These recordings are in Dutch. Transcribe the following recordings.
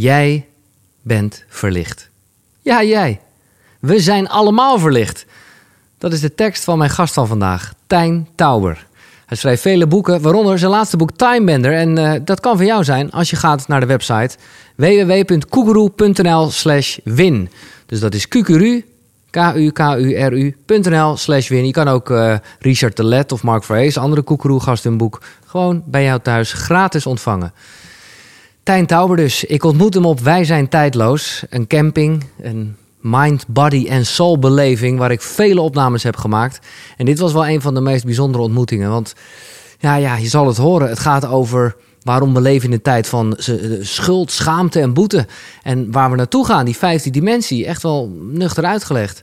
Jij bent verlicht. Ja, jij. We zijn allemaal verlicht. Dat is de tekst van mijn gast van vandaag, Tijn Tauber. Hij schreef vele boeken, waaronder zijn laatste boek Timebender. En uh, dat kan voor jou zijn als je gaat naar de website www.kukuru.nl slash win. Dus dat is kukuru, k-u-k-u-r-u.nl slash win. Je kan ook uh, Richard de Let of Mark Vrees, andere Koekeroe-gast hun boek, gewoon bij jou thuis gratis ontvangen. Tijn Tauber dus. Ik ontmoet hem op Wij zijn tijdloos. Een camping, een mind, body en soul beleving waar ik vele opnames heb gemaakt. En dit was wel een van de meest bijzondere ontmoetingen. Want ja, ja, je zal het horen. Het gaat over waarom we leven in een tijd van schuld, schaamte en boete. En waar we naartoe gaan, die vijfde dimensie, echt wel nuchter uitgelegd.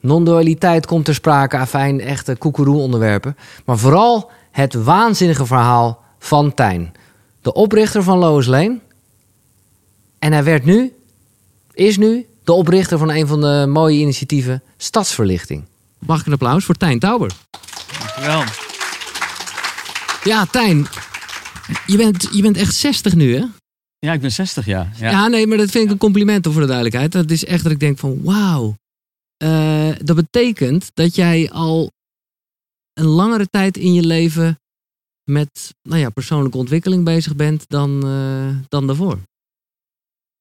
Non-dualiteit komt ter sprake, afijn, echte koekeroe onderwerpen. Maar vooral het waanzinnige verhaal van Tijn. De oprichter van Lois Lane. En hij werd nu, is nu, de oprichter van een van de mooie initiatieven Stadsverlichting. Mag ik een applaus voor Tijn Tauber? Dankjewel. Ja, Tijn, je bent, je bent echt 60 nu, hè? Ja, ik ben 60, ja. ja. Ja, nee, maar dat vind ik een compliment voor de duidelijkheid. Dat is echt dat ik denk van, wauw. Uh, dat betekent dat jij al een langere tijd in je leven met nou ja, persoonlijke ontwikkeling bezig bent dan, uh, dan daarvoor.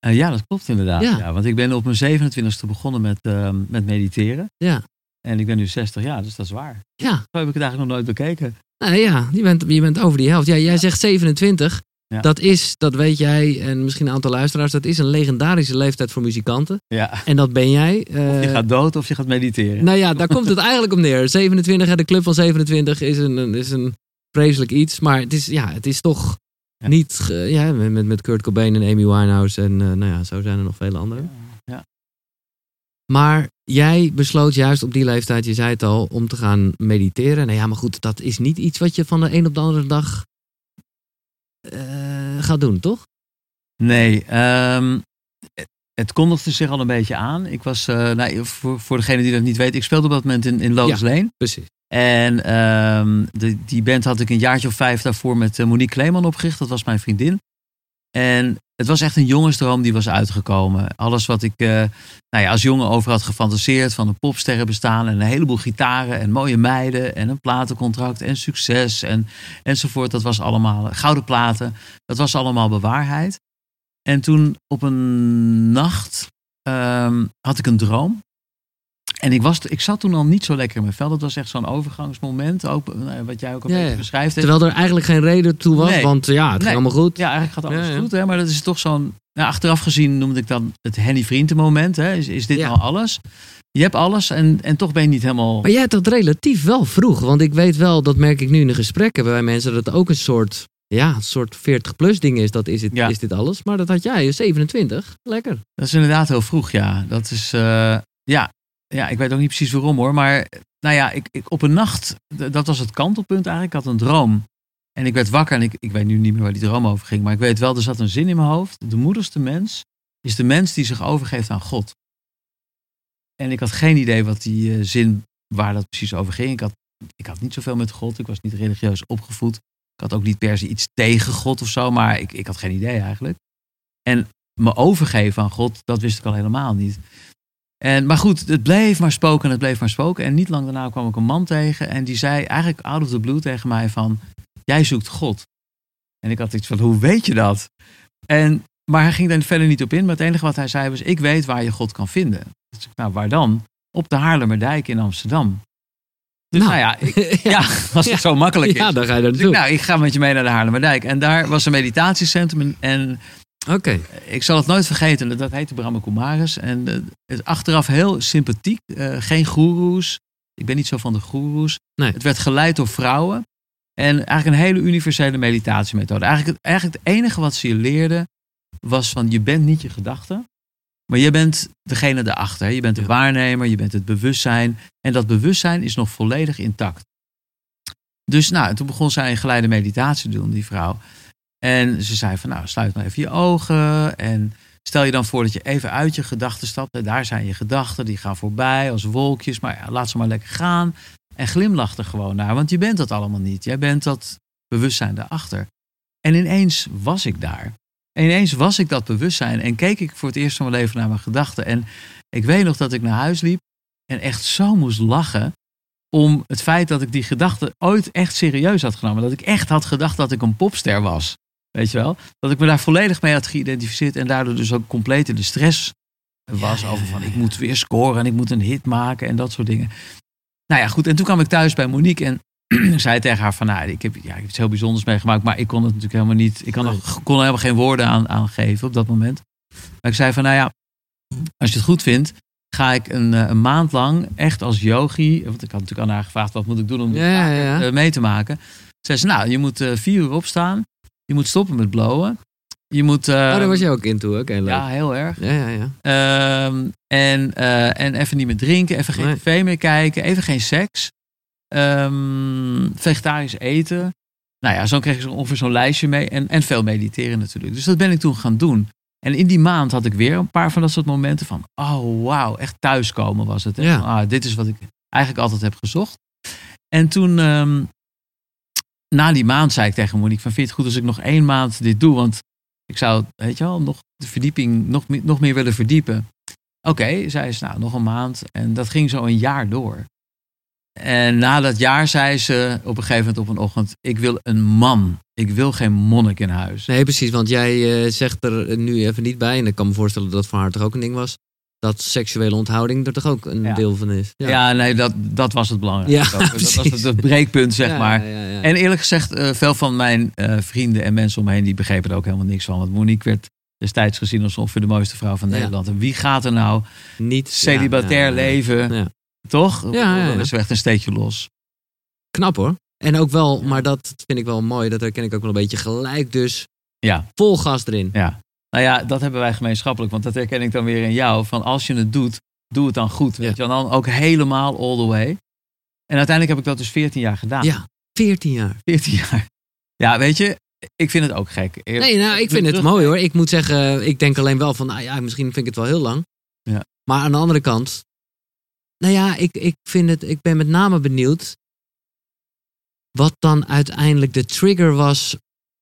Uh, ja, dat klopt inderdaad. Ja. ja. want ik ben op mijn 27e begonnen met, uh, met mediteren. Ja. En ik ben nu 60 jaar, dus dat is waar. Ja. Zo heb ik het eigenlijk nog nooit bekeken. Nou ja, je bent, je bent over die helft. Ja, jij zegt 27. Ja. Dat is, dat weet jij en misschien een aantal luisteraars, dat is een legendarische leeftijd voor muzikanten. Ja. En dat ben jij. Uh, of je gaat dood of je gaat mediteren. Nou ja, daar komt het eigenlijk om neer. 27, de club van 27 is een, is een vreselijk iets. Maar het is, ja, het is toch ja. niet... ja, met, met Kurt Cobain en Amy Winehouse en uh, nou ja, zo zijn er nog vele anderen. Ja. Maar jij besloot juist op die leeftijd, je zei het al, om te gaan mediteren. Nou ja, maar goed, dat is niet iets wat je van de een op de andere dag uh, gaat doen, toch? Nee, um, het kondigde zich al een beetje aan. Ik was, uh, nou, voor, voor degene die dat niet weet, ik speelde op dat moment in, in Lotus ja, Lane. Precies. En um, de, die band had ik een jaartje of vijf daarvoor met uh, Monique Kleeman opgericht. Dat was mijn vriendin. En het was echt een jongensdroom die was uitgekomen. Alles wat ik uh, nou ja, als jongen over had gefantaseerd. Van een popsterren bestaan en een heleboel gitaren en mooie meiden. En een platencontract en succes en, enzovoort. Dat was allemaal gouden platen. Dat was allemaal bewaarheid. En toen op een nacht um, had ik een droom. En ik, was, ik zat toen al niet zo lekker in mijn vel. Dat was echt zo'n overgangsmoment. Ook, nou wat jij ook al ja, beschrijft. Terwijl er eigenlijk geen reden toe was. Nee. Want ja, het nee. ging allemaal goed. Ja, eigenlijk gaat alles ja, goed. Hè? Maar dat is toch zo'n... Nou, achteraf gezien noemde ik dan het Henny Vrienden moment. Hè? Is, is dit nou alles? Je hebt alles en, en toch ben je niet helemaal... Maar jij hebt dat relatief wel vroeg. Want ik weet wel, dat merk ik nu in de gesprekken bij mensen... dat het ook een soort, ja, een soort 40-plus ding is. Dat is, het, is dit alles. Maar dat had jij, 27. Lekker. Dat is inderdaad heel vroeg, ja. Dat is... Uh, ja, ja, ik weet ook niet precies waarom hoor. Maar nou ja, ik, ik, op een nacht, dat was het kantelpunt eigenlijk. Ik had een droom. En ik werd wakker en ik, ik weet nu niet meer waar die droom over ging. Maar ik weet wel, er zat een zin in mijn hoofd. De moedigste mens is de mens die zich overgeeft aan God. En ik had geen idee wat die uh, zin, waar dat precies over ging. Ik had, ik had niet zoveel met God. Ik was niet religieus opgevoed. Ik had ook niet per se iets tegen God of zo. Maar ik, ik had geen idee eigenlijk. En me overgeven aan God, dat wist ik al helemaal niet. En, maar goed, het bleef maar spoken en het bleef maar spoken. En niet lang daarna kwam ik een man tegen en die zei eigenlijk out of the blue tegen mij van, jij zoekt God. En ik had iets van, hoe weet je dat? En, maar hij ging daar verder niet op in. Maar het enige wat hij zei was, ik weet waar je God kan vinden. Dus, nou, waar dan? Op de Haarlemmerdijk in Amsterdam. Dus nou, nou ja, ik, ja, als het ja, zo makkelijk is. Ja, dan ga je dus ik, nou, ik ga met je mee naar de Haarlemmerdijk. En daar was een meditatiecentrum en Oké. Okay. Ik zal het nooit vergeten. Dat heette Brahma Kumaris. En uh, het achteraf heel sympathiek. Uh, geen goeroes. Ik ben niet zo van de goeroes. Nee. Het werd geleid door vrouwen. En eigenlijk een hele universele meditatiemethode. Eigenlijk, eigenlijk het enige wat ze je leerden was van je bent niet je gedachten. Maar je bent degene daarachter. Je bent de waarnemer, je bent het bewustzijn. En dat bewustzijn is nog volledig intact. Dus nou, toen begon zij een geleide meditatie te doen, die vrouw. En ze zei van nou, sluit maar even je ogen. En stel je dan voor dat je even uit je gedachten stapt. En daar zijn je gedachten, die gaan voorbij als wolkjes. Maar ja, laat ze maar lekker gaan. En glimlach er gewoon naar, want je bent dat allemaal niet. Jij bent dat bewustzijn daarachter. En ineens was ik daar. Ineens was ik dat bewustzijn en keek ik voor het eerst van mijn leven naar mijn gedachten. En ik weet nog dat ik naar huis liep en echt zo moest lachen om het feit dat ik die gedachten ooit echt serieus had genomen. Dat ik echt had gedacht dat ik een popster was. Weet je wel? Dat ik me daar volledig mee had geïdentificeerd en daardoor dus ook compleet in de stress was Ja, over van ik moet weer scoren en ik moet een hit maken en dat soort dingen. Nou ja, goed. En toen kwam ik thuis bij Monique en zei tegen haar van, nou, ik heb, ja, ik heb iets heel bijzonders meegemaakt, maar ik kon het natuurlijk helemaal niet, ik kon, er, kon er helemaal geen woorden aan, aan geven op dat moment. Maar ik zei van, nou ja, als je het goed vindt, ga ik een, eh, een maand lang echt als yogi, want ik had natuurlijk aan haar gevraagd, wat moet ik doen om dit Ja, ja, vaker, ja. eh, mee te maken. Zei ze, nou, je moet eh, vier uur opstaan, je moet stoppen met blowen, je moet... oh, daar was je ook in toe. Oké. Ja, heel erg. Ja, ja, ja. Ehm, en, en even niet meer drinken, even geen Nee. tv meer kijken, even geen seks. Ehm, vegetarisch eten. Nou ja, zo kreeg ik zo ongeveer zo'n lijstje mee. En, en veel mediteren natuurlijk. Dus dat ben ik toen gaan doen. En in die maand had ik weer een paar van dat soort momenten van... Oh, wauw, echt thuiskomen was het. hè. Ja. Van, Ah, dit is wat ik eigenlijk altijd heb gezocht. En toen, ehm, na die maand zei ik tegen Monique van... Vind je het goed als ik nog één maand dit doe? Want ik zou, weet je wel, nog de verdieping nog, meer- nog meer willen verdiepen. Oké, zei ze, nou, nog een maand. En dat ging zo een jaar door. En na dat jaar zei ze op een gegeven moment op een ochtend... Ik wil een man. Ik wil geen monnik in huis. Nee, precies. Want jij eh, zegt er nu even niet bij. En ik kan me voorstellen dat voor haar toch ook een ding was. Dat seksuele onthouding er toch ook een Ja. deel van is. Ja, nee, dat, dat was het belangrijkste. Ja, dat was het, het breekpunt, zeg Ja, maar. ja, ja, ja. En eerlijk gezegd, eh, veel van mijn eh, vrienden en mensen om me heen... die begrepen er ook helemaal niks van. Want Monique werd destijds gezien als ongeveer de mooiste vrouw van Ja. Nederland. En wie gaat er nou niet celibatair ja, ja, ja. leven, Ja. Toch? Ja, ja, is er echt een steekje los. Knap hoor. En ook wel, maar dat vind ik wel mooi. Dat herken ik ook wel een beetje gelijk. Dus Ja, vol gas erin. ja. Nou ja, dat hebben wij gemeenschappelijk. Want dat herken ik dan weer in jou. Van als je het doet, doe het dan goed. Weet je? Dan ook helemaal all the way. En uiteindelijk heb ik dat dus 14 jaar gedaan. Ja, 14 jaar. 14 jaar. Ja, weet je, ik vind het ook gek. Nee, nou, ik vind het mooi hoor. Ik moet zeggen, ik denk alleen wel van, nou ja, misschien vind ik het wel heel lang. Ja. Maar aan de andere kant, nou ja, ik, ik vind het, ik ben met name benieuwd wat dan uiteindelijk de trigger was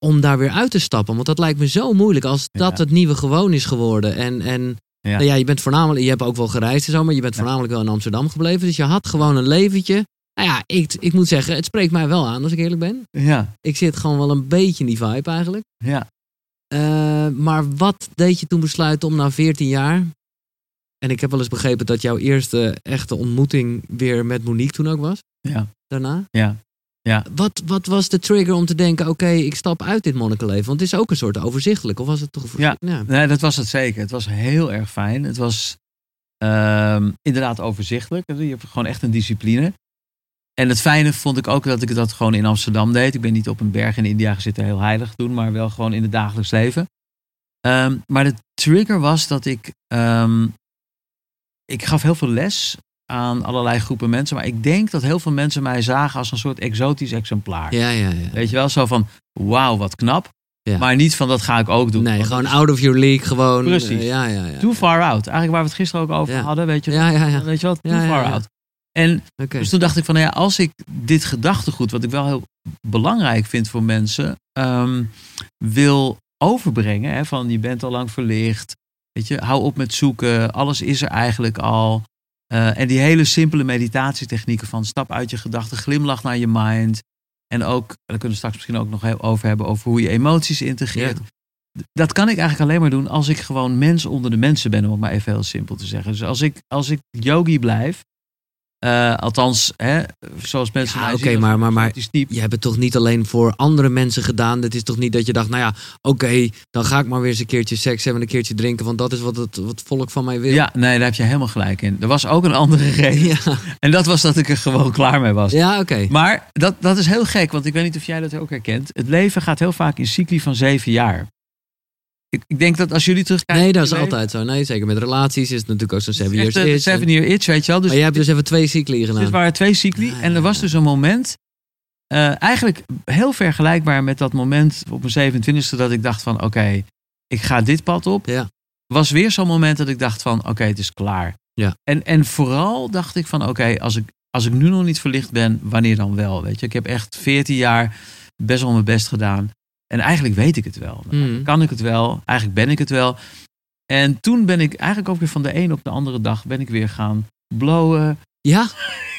om daar weer uit te stappen. Want dat lijkt me zo moeilijk als Ja. dat het nieuwe gewoon is geworden. En, en Ja. nou ja, je bent voornamelijk, je hebt ook wel gereisd en zo, maar je bent voornamelijk wel in Amsterdam gebleven. Dus je had gewoon een leventje. Nou ja, ik, ik moet zeggen, het spreekt mij wel aan als ik eerlijk ben. Ja, Ik zit gewoon wel een beetje in die vibe eigenlijk. ja. Eh, maar wat deed je toen besluiten om na 14 jaar? En ik heb wel eens begrepen dat jouw eerste echte ontmoeting weer met Monique toen ook was. Ja. Daarna. Ja. Ja. Wat, wat was de trigger om te denken: oké, ik stap uit dit monnikenleven? Want het is ook een soort overzichtelijk. Of was het toch? Ja. ja. Nee, dat was het zeker. Het was heel erg fijn. Het was ehm, inderdaad overzichtelijk. Je hebt gewoon echt een discipline. En het fijne vond ik ook dat ik dat gewoon in Amsterdam deed. Ik ben niet op een berg in India gezeten heel heilig doen, maar wel gewoon in het dagelijks leven. Ehm, maar de trigger was dat ik. ehm, ik gaf heel veel les aan allerlei groepen mensen. Maar ik denk dat heel veel mensen mij zagen als een soort exotisch exemplaar. Ja, ja, ja. Weet je wel, zo van wauw, wat knap. Ja. Maar niet van dat ga ik ook doen. Nee, gewoon out of your league. Gewoon. Precies. eh, ja, ja, ja. Too far out. Eigenlijk waar we het gisteren ook over Ja. hadden. Weet je, Ja, weet je wat? Too far out. En dus toen dacht ik van, nou ja, als ik dit gedachtegoed, wat ik wel heel belangrijk vind voor mensen, ehm, wil overbrengen. Hè, van je bent al lang verlicht. Weet je, hou op met zoeken. Alles is er eigenlijk al. Eh, en die hele simpele meditatietechnieken van stap uit je gedachten, glimlach naar je mind. En ook, daar kunnen we straks misschien ook nog over hebben, over hoe je emoties integreert. Dat kan ik eigenlijk alleen maar doen als ik gewoon mens onder de mensen ben, om het maar even heel simpel te zeggen. Dus als ik, als ik yogi blijf, eh, althans, hè, zoals mensen Ja, oké, maar- maar- maar-. Je hebt het toch niet alleen voor andere mensen gedaan? Het is toch niet dat je dacht, nou ja, oké, dan ga ik maar weer eens een keertje seks hebben, een keertje drinken, want dat is wat het, wat volk van mij wil. Ja, nee, daar heb je helemaal gelijk in. Er was ook een andere reden. ja, En dat was dat ik er gewoon klaar mee was. ja oké. Maar dat, dat is heel gek, want ik weet niet of jij dat ook herkent. Het leven gaat heel vaak in cycli van zeven jaar. Ik, ik denk dat als jullie terugkijken... Nee, dat is je altijd zo. Nee, zeker met relaties is het natuurlijk ook zo'n seven years itch. seven year itch, weet je wel. Dus Maar jij hebt dus even twee cycli dit gedaan. waren twee cycli. Ja, en er was dus een moment, eh, eigenlijk heel vergelijkbaar met dat moment op mijn 27e, dat ik dacht van oké, ik ga dit pad op. Ja. Was weer zo'n moment dat ik dacht van oké, het is klaar. Ja. En, en vooral dacht ik van oké, als, ik, als ik nu nog niet verlicht ben, wanneer dan wel? Weet je, ik heb echt 14 jaar best wel mijn best gedaan. En eigenlijk weet ik het wel. Mm. Kan ik het wel? Eigenlijk ben ik het wel. En toen ben ik eigenlijk ook weer van de een op de andere dag ben ik weer gaan blowen, Ja?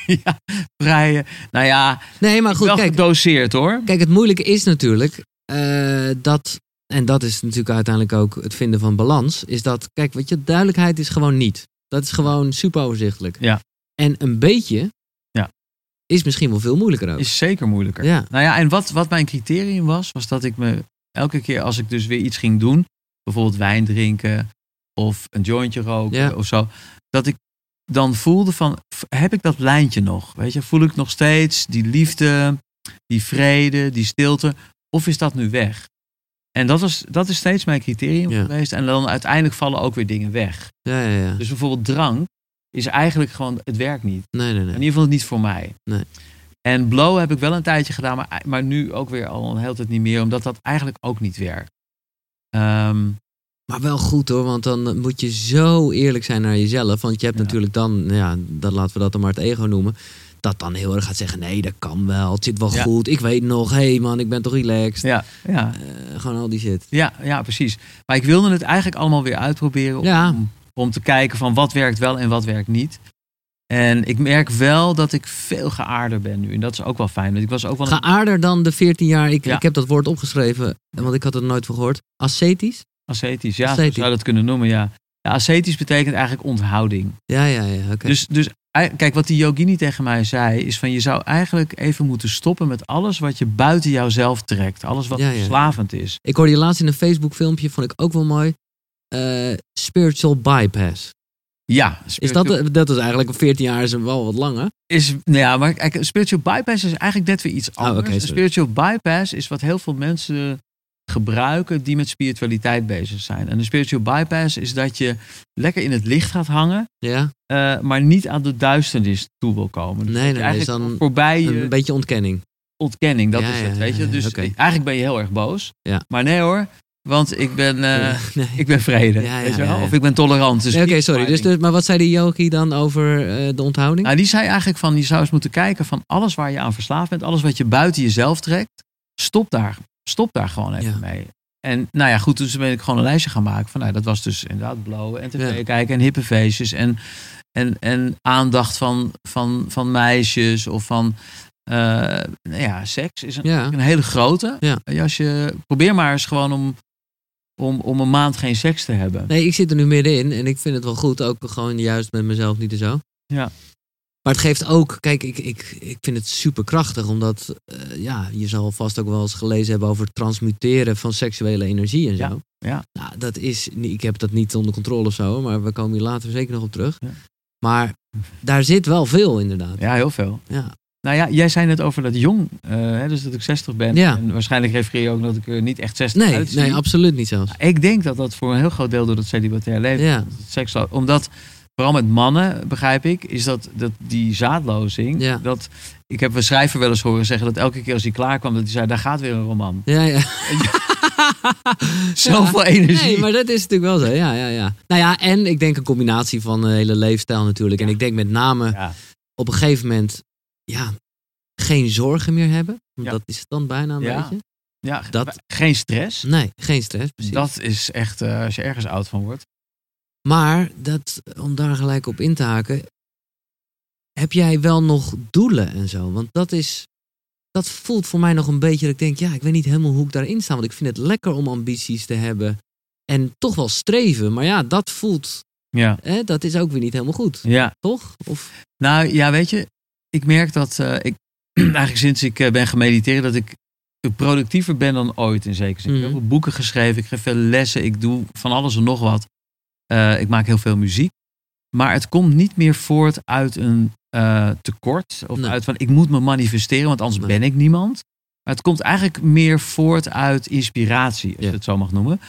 ja, vrijen. Nou ja, Nee, maar goed, wel kijk. gedoseerd hoor. Kijk, het moeilijke is natuurlijk eh, dat, en dat is natuurlijk uiteindelijk ook het vinden van balans, is dat, kijk, weet je, duidelijkheid is gewoon niet. Dat is gewoon super overzichtelijk. Ja. En een beetje. Is misschien wel veel moeilijker ook. Is zeker moeilijker. Ja. Nou ja, en wat, wat mijn criterium was, was dat ik me elke keer als ik dus weer iets ging doen, bijvoorbeeld wijn drinken of een jointje roken Ja. of zo, dat ik dan voelde van, heb ik dat lijntje nog? Weet je, voel ik nog steeds die liefde, die vrede, die stilte, of is dat nu weg? En dat, was, dat is steeds mijn criterium Ja. geweest. En dan uiteindelijk vallen ook weer dingen weg. Ja, ja, ja. Dus bijvoorbeeld drank is eigenlijk gewoon, het werkt niet. Nee, nee, In nee. ieder geval niet voor mij. Nee. En blow heb ik wel een tijdje gedaan, maar, maar nu ook weer al een hele tijd niet meer, omdat dat eigenlijk ook niet werkt. Ehm, Maar wel goed hoor, want dan moet je zo eerlijk zijn naar jezelf. Want je hebt Ja. natuurlijk dan, ja, dat laten we dat dan maar het ego noemen. Dat dan heel erg gaat zeggen, nee, dat kan wel. Het zit wel Ja. goed. Ik weet nog, hé hey man, ik ben toch relaxed. ja, ja, Eh, gewoon al die shit. ja, ja, precies. Maar ik wilde het eigenlijk allemaal weer uitproberen om, Ja. Om, te kijken van wat werkt wel en wat werkt niet. En ik merk wel dat ik veel geaarder ben nu. En dat is ook wel fijn. Want ik was ook wel een- Geaarder dan de 14 jaar. Ik, Ja. ik heb dat woord opgeschreven, want ik had het nooit van gehoord. Ascetisch? ascetisch. Ja, Ascetisch. zou je dat kunnen noemen, ja. ja. Ascetisch betekent eigenlijk onthouding. Ja, ja, ja. Oké. Dus, dus kijk, wat die yogini tegen mij zei, is van je zou eigenlijk even moeten stoppen met alles wat je buiten jouzelf trekt. Alles wat Ja, ja. verslavend is. Ik hoorde je laatst in een Facebook filmpje, vond ik ook wel mooi. Eh, spiritual bypass. Ja, Is dat, dat is eigenlijk 14 jaar is wel wat langer. is, nou ja, maar spiritual bypass is eigenlijk net weer iets anders. Oh, een sorry. spiritual bypass is wat heel veel mensen gebruiken die met spiritualiteit bezig zijn. En een spiritual bypass is dat je lekker in het licht gaat hangen, Ja, eh, maar niet aan de duisternis toe wil komen. Dus Nee, nee, is dan voorbij je een beetje ontkenning. ontkenning, dat Ja, is ja, het, weet je. Dus eigenlijk ben je heel erg boos. Ja. Maar nee hoor, want ik ben, eh, nee. ik ben vrede, Ja, ja, weet je wel? ja. Of ik ben tolerant. Dus Oké, sorry. Dus, dus, maar wat zei die yogi dan over eh, de onthouding? Nou, die zei eigenlijk van, je zou eens moeten kijken van alles waar je aan verslaafd bent, alles wat je buiten jezelf trekt, stop daar, stop daar gewoon even mee. En nou ja, goed, dus ben ik gewoon een lijstje gaan maken van, nou, dat was dus inderdaad blowen en tv kijken en hippe feestjes en, en, en aandacht van, van, van meisjes of van, eh, nou ja, seks is een, ja. een hele grote. Ja. Als je, probeer maar eens gewoon om, om, om een maand geen seks te hebben. Nee, ik zit er nu middenin en ik vind het wel goed. Ook gewoon juist met mezelf niet en zo. Ja. Maar het geeft ook, kijk, ik, ik, ik vind het super krachtig. Omdat, eh, ja, je zal vast ook wel eens gelezen hebben over het transmuteren van seksuele energie en zo. Ja, ja. Nou, dat is, ik heb dat niet onder controle of zo, maar we komen hier later zeker nog op terug. Ja. Maar daar zit wel veel inderdaad. Ja, heel veel. Ja. Nou ja, jij zei net over dat jong, eh, hè, dus dat ik 60 ben. Ja. En waarschijnlijk refereer je ook dat ik er niet echt 60 Nee, uitzie. nee, absoluut niet zelfs. Ik denk dat dat voor een heel groot deel door het celibatair leven Ja. Omdat, vooral met mannen, begrijp ik, is dat, dat die zaadlozing. Ja. Dat, ik heb een schrijver wel eens horen zeggen dat elke keer als hij klaar kwam, dat hij zei, daar gaat weer een roman. Ja, ja. Zoveel energie. Nee, maar dat is natuurlijk wel zo. Ja, ja, ja. Nou ja, en ik denk een combinatie van een hele leefstijl natuurlijk. En ik denk met name Ja. op een gegeven moment, ja, geen zorgen meer hebben. Ja. Dat is dan bijna een Ja. beetje. Ja, Dat- geen stress. Nee, geen stress, precies. Dat is echt, eh, als je ergens oud van wordt. Maar dat, om daar gelijk op in te haken, heb jij wel nog doelen en zo? Want dat is, dat voelt voor mij nog een beetje dat ik denk, ja, ik weet niet helemaal hoe ik daarin sta. Want ik vind het lekker om ambities te hebben en toch wel streven. Maar ja, dat voelt, Ja. hè, dat is ook weer niet helemaal goed, Ja. toch? Of, Nou ja, weet je, ik merk dat eh, ik eigenlijk sinds ik eh, ben gemediteerd, dat ik productiever ben dan ooit in zekere zin. Ik heb Mhm. veel boeken geschreven, ik geef veel lessen, ik doe van alles en nog wat. Eh, ik maak heel veel muziek. Maar het komt niet meer voort uit een tekort. Of Nee. uit van ik moet me manifesteren, want anders Nee. ben ik niemand. Maar het komt eigenlijk meer voort uit inspiratie, als Ja. je het zo mag noemen.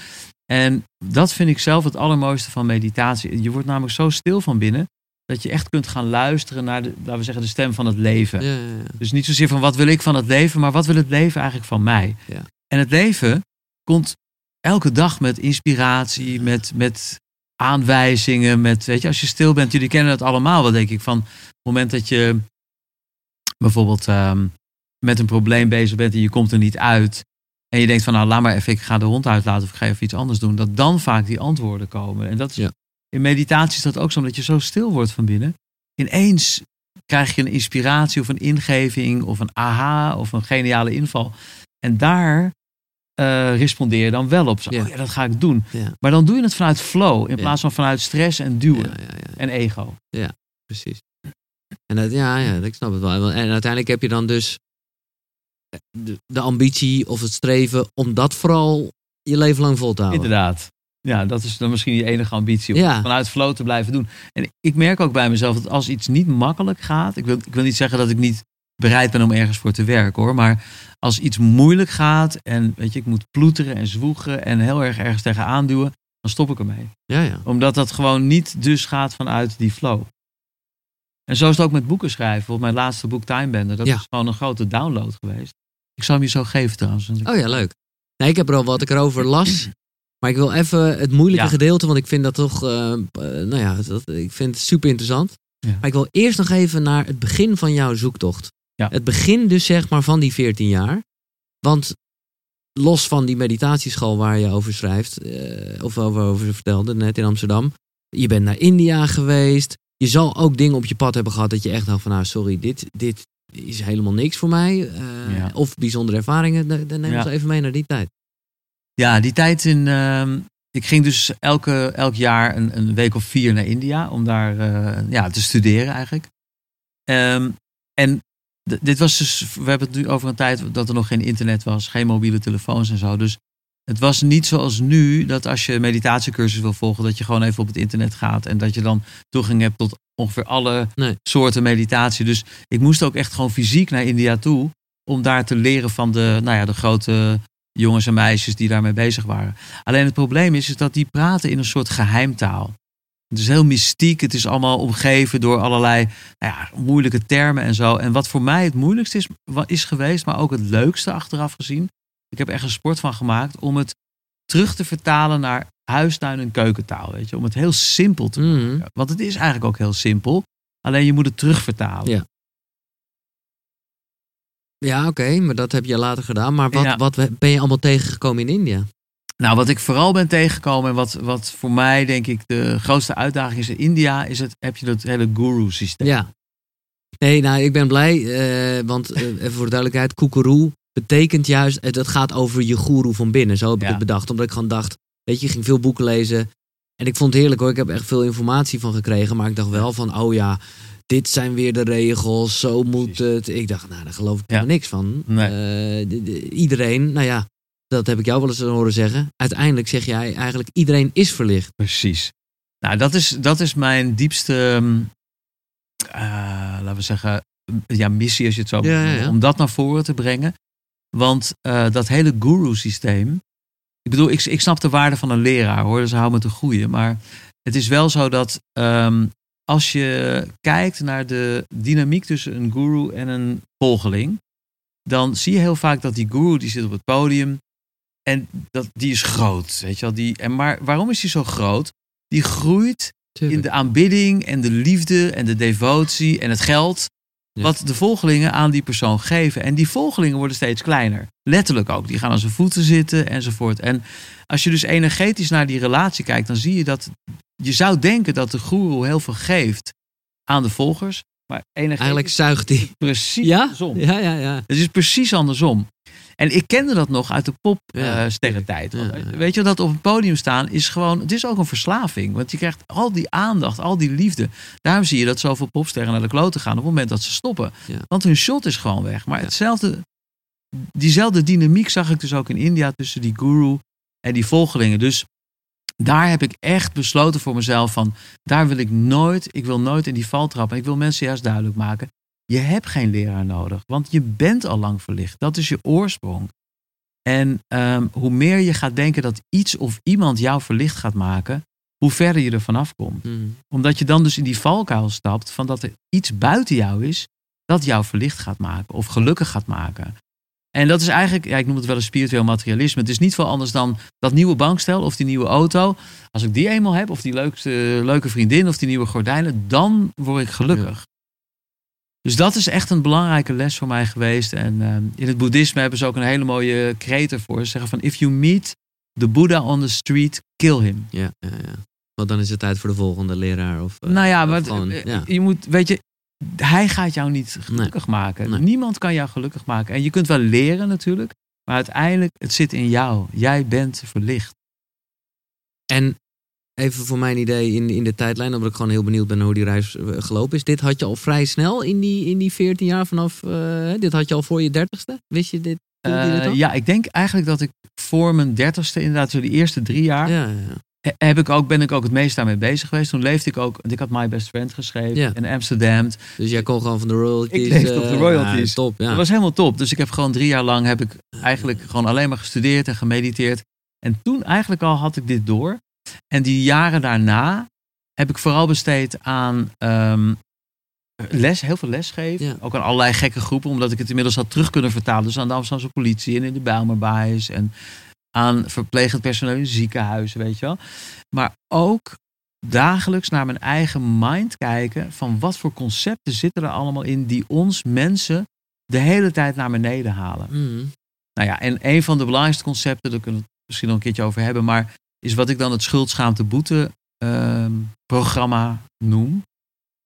En dat vind ik zelf het allermooiste van meditatie. Je wordt namelijk zo stil van binnen dat je echt kunt gaan luisteren naar de, laten we zeggen, de stem van het leven. ja, ja, ja. Dus niet zozeer van wat wil ik van het leven, maar wat wil het leven eigenlijk van mij? Ja. En het leven komt elke dag met inspiratie, met, met aanwijzingen, met, weet je, als je stil bent, jullie kennen het allemaal wel, denk ik, van het moment dat je bijvoorbeeld ehm, met een probleem bezig bent en je komt er niet uit. En je denkt van nou laat maar even, ik ga de hond uitlaten of ik ga even iets anders doen. Dat dan vaak die antwoorden komen. En dat is. In meditatie is dat ook zo, omdat je zo stil wordt van binnen. Ineens krijg je een inspiratie of een ingeving of een aha of een geniale inval. En daar eh, respondeer je dan wel op. Zo, Ja. oh ja, dat ga ik doen. Ja. Maar dan doe je het vanuit flow in Ja. plaats van vanuit stress en duwen Ja, ja, ja, en ego. precies. En dat, ja, ja, ik snap het wel. En uiteindelijk heb je dan dus de, de ambitie of het streven om dat vooral je leven lang vol te houden. Inderdaad. Ja, dat is dan misschien je enige ambitie. Om Ja. vanuit flow te blijven doen. En ik merk ook bij mezelf dat als iets niet makkelijk gaat. Ik wil, ik wil niet zeggen dat ik niet bereid ben om ergens voor te werken hoor. Maar als iets moeilijk gaat. En weet je, ik moet ploeteren en zwoegen. En heel erg ergens tegenaan duwen. Dan stop ik ermee. Ja, ja. Omdat dat gewoon niet dus gaat vanuit die flow. En zo is het ook met boeken schrijven. Bijvoorbeeld mijn laatste boek Time Bender. Dat Ja. is gewoon een grote download geweest. Ik zal hem je zo geven trouwens. Oh ja, leuk. Nee, ik heb er al wat ik erover las. Maar ik wil even het moeilijke Ja. gedeelte, want ik vind dat toch, eh, eh, nou ja, dat, ik vind het super interessant. Ja. Maar ik wil eerst nog even naar het begin van jouw zoektocht. Ja. Het begin dus zeg maar van die 14 jaar. Want los van die meditatieschool waar je over schrijft, eh, of over, over vertelde net in Amsterdam. Je bent naar India geweest. Je zal ook dingen op je pad hebben gehad dat je echt dacht van, nou sorry, dit, dit is helemaal niks voor mij. Of bijzondere ervaringen. Dan neem ons even mee naar die tijd. Ja, die tijd in. ehm, ik ging dus elke, elk jaar een, een week of vier naar India om daar eh, ja, te studeren eigenlijk. Ehm, en dit was dus. We hebben het nu over een tijd dat er nog geen internet was, geen mobiele telefoons en zo. Dus het was niet zoals nu dat als je meditatiecursus wil volgen, dat je gewoon even op het internet gaat en dat je dan toegang hebt tot ongeveer alle Nee. soorten meditatie. Dus ik moest ook echt gewoon fysiek naar India toe om daar te leren van de, nou ja, de grote jongens en meisjes die daarmee bezig waren. Alleen het probleem is, is dat die praten in een soort geheimtaal. Het is heel mystiek, het is allemaal omgeven door allerlei nou ja, moeilijke termen en zo. En wat voor mij het moeilijkste is, is geweest, maar ook het leukste achteraf gezien. Ik heb echt een sport van gemaakt om het terug te vertalen naar huistuin- en keukentaal. Weet je? Om het heel simpel te Mhm. maken. Want het is eigenlijk ook heel simpel. Alleen je moet het terugvertalen. Ja. Ja, oké, maar dat heb je later gedaan. Maar wat, Ja. wat ben je allemaal tegengekomen in India? Nou, wat ik vooral ben tegengekomen en wat, wat voor mij denk ik de grootste uitdaging is in India, is het, heb je dat hele guru-systeem. Ja. Nee, nou, ik ben blij, eh, want eh, even voor de duidelijkheid, koekeroe betekent juist, eh, dat gaat over je guru van binnen. Zo heb ik Ja. het bedacht, omdat ik gewoon dacht, weet je, ik ging veel boeken lezen. En ik vond het heerlijk hoor, ik heb echt veel informatie van gekregen. Maar ik dacht wel van, oh ja, dit zijn weer de regels, zo moet het. Ik dacht, nou, daar geloof ik Ja. helemaal niks van. Nee. Eh, de- de- iedereen, nou ja, dat heb ik jou wel eens horen zeggen. Uiteindelijk zeg jij eigenlijk, iedereen is verlicht. Precies. Nou, dat is, dat is mijn diepste, ehm, eh, laten we zeggen, ja, missie als je het zo Ja. Om dat naar voren te brengen. Want eh, dat hele guru-systeem. Ik bedoel, ik, ik snap de waarde van een leraar hoor, dus hou me te groeien. Maar het is wel zo dat ehm, als je kijkt naar de dynamiek tussen een guru en een volgeling. Dan zie je heel vaak dat die guru die zit op het podium. En dat, die is groot. Weet je wel? Die, en maar waarom is die zo groot? Die groeit in de aanbidding en de liefde en de devotie en het geld. Wat de volgelingen aan die persoon geven. En die volgelingen worden steeds kleiner. Letterlijk ook. Die gaan aan zijn voeten zitten enzovoort. En als je dus energetisch naar die relatie kijkt, dan zie je dat. Je zou denken dat de guru heel veel geeft aan de volgers. Maar energetisch Eigenlijk zuigt die. precies Ja? andersom. Ja, ja, ja. Het is precies andersom. En ik kende dat nog uit de popsterrentijd. Ja. Weet je, dat op een podium staan is gewoon... Het is ook een verslaving. Want je krijgt al die aandacht, al die liefde. Daarom zie je dat zoveel popsterren naar de kloten gaan... op het moment dat ze stoppen. Ja. Want hun shot is gewoon weg. Maar hetzelfde... Diezelfde dynamiek zag ik dus ook in India... tussen die guru en die volgelingen. Dus daar heb ik echt besloten voor mezelf van... daar wil ik nooit... Ik wil nooit in die val trappen. Ik wil mensen juist duidelijk maken... Je hebt geen leraar nodig, want je bent al lang verlicht. Dat is je oorsprong. En ehm, hoe meer je gaat denken dat iets of iemand jou verlicht gaat maken, hoe verder je er vanaf komt. Mhm. Omdat je dan dus in die valkuil stapt van dat er iets buiten jou is dat jou verlicht gaat maken of gelukkig gaat maken. En dat is eigenlijk, ja, ik noem het wel een spiritueel materialisme. Het is niet veel anders dan dat nieuwe bankstel of die nieuwe auto. Als ik die eenmaal heb, of die leukste, leuke vriendin of die nieuwe gordijnen, dan word ik gelukkig. Dus dat is echt een belangrijke les voor mij geweest. En ehm, in het boeddhisme hebben ze ook een hele mooie kreet ervoor. Ze zeggen van, if you meet the Buddha on the street, kill him. Ja, ja, ja. Want dan is het tijd voor de volgende leraar. Of, eh, nou ja, maar gewoon, eh, ja. je moet, weet je, hij gaat jou niet gelukkig maken. Nee. Niemand kan jou gelukkig maken. En je kunt wel leren natuurlijk, maar uiteindelijk, het zit in jou. Jij bent verlicht. En even voor mijn idee in, in de tijdlijn, omdat ik gewoon heel benieuwd ben hoe die reis eh, gelopen is. Dit had je al vrij snel in die, in die 14 jaar vanaf. eh, dit had je al voor je dertigste? Wist je dit? voelde je dit Eh, ja, ik denk eigenlijk dat ik voor mijn dertigste, inderdaad, zo die eerste drie jaar, ja, ja, ja. he- heb ik ook, ben ik ook het meest daarmee bezig geweest. Toen leefde ik ook, want ik had My Best Friend geschreven Ja. in Amsterdam. Dus jij kon gewoon van de royalties. Ik leefde op de royalties. ja, top, ja. Dat was helemaal top. Dus ik heb gewoon drie jaar lang heb ik eigenlijk gewoon alleen maar gestudeerd en gemediteerd. En toen eigenlijk al had ik dit door. En die jaren daarna heb ik vooral besteed aan ehm, les, heel veel lesgeven. Ja. Ook aan allerlei gekke groepen, omdat ik het inmiddels had terug kunnen vertalen. Dus aan de Amsterdamse politie en in de Bijlmerbaais en aan verplegend personeel in ziekenhuizen, weet je wel. Maar ook dagelijks naar mijn eigen mind kijken van wat voor concepten zitten er allemaal in die ons mensen de hele tijd naar beneden halen. Mhm. Nou ja, en een van de belangrijkste concepten, daar kunnen we het misschien nog een keertje over hebben, maar is wat ik dan het schuldschaamte-boete ehm, programma noem.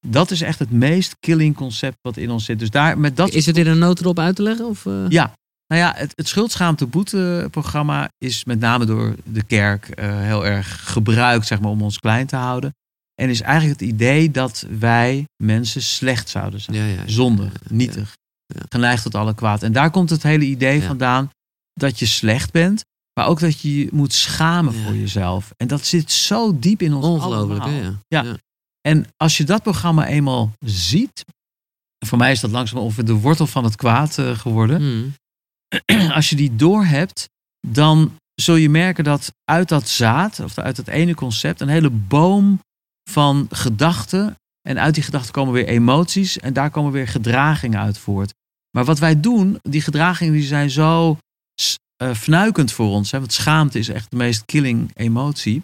Dat is echt het meest killing concept wat in ons zit. Dus daar met dat Is het in een notendop uit te leggen? Of, eh? ja, nou ja, het, het schuldschaamte-boete-programma is met name door de kerk eh, heel erg gebruikt zeg maar, om ons klein te houden. En is eigenlijk het idee dat wij mensen slecht zouden zijn. Ja, ja, ja. Zondig, nietig, Ja. geneigd tot alle kwaad. En daar komt het hele idee vandaan dat je slecht bent, maar ook dat je je moet schamen Ja. voor jezelf. En dat zit zo diep in ons Ongelooflijk, allemaal. hè? Ja. Ja. En als je dat programma eenmaal ziet, voor mij is dat langzaam ongeveer de wortel van het kwaad eh, geworden Mhm. als je die doorhebt, dan zul je merken dat uit dat zaad, of uit dat ene concept, een hele boom van gedachten. En uit die gedachten komen weer emoties en daar komen weer gedragingen uit voort. Maar wat wij doen, die gedragingen die zijn zo eh, fnuikend voor ons. Hè, want schaamte is echt de meest killing emotie.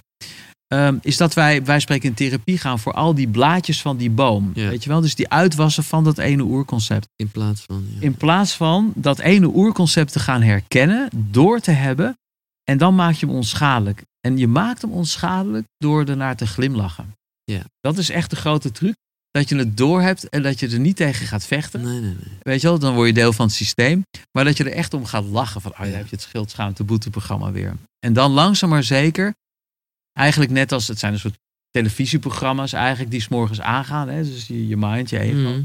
ehm, is dat wij, wij spreken in therapie gaan voor al die blaadjes van die boom. Ja. Weet je wel? Dus die uitwassen van dat ene oerconcept. In plaats van. Ja. In plaats van dat ene oerconcept te gaan herkennen, door te hebben. En dan maak je hem onschadelijk. En je maakt hem onschadelijk door ernaar te glimlachen. Ja. Dat is echt de grote truc. Dat je het doorhebt en dat je er niet tegen gaat vechten. Nee, nee, nee. Weet je wel, dan word je deel van het systeem. Maar dat je er echt om gaat lachen. Van, oh ja, Ja. heb je het schildschaamte boeteprogramma weer. En dan langzaam maar zeker. Eigenlijk net als, het zijn een soort televisieprogramma's eigenlijk die s'morgens aangaan. Hè? Dus je, je mind, je ego. Mhm.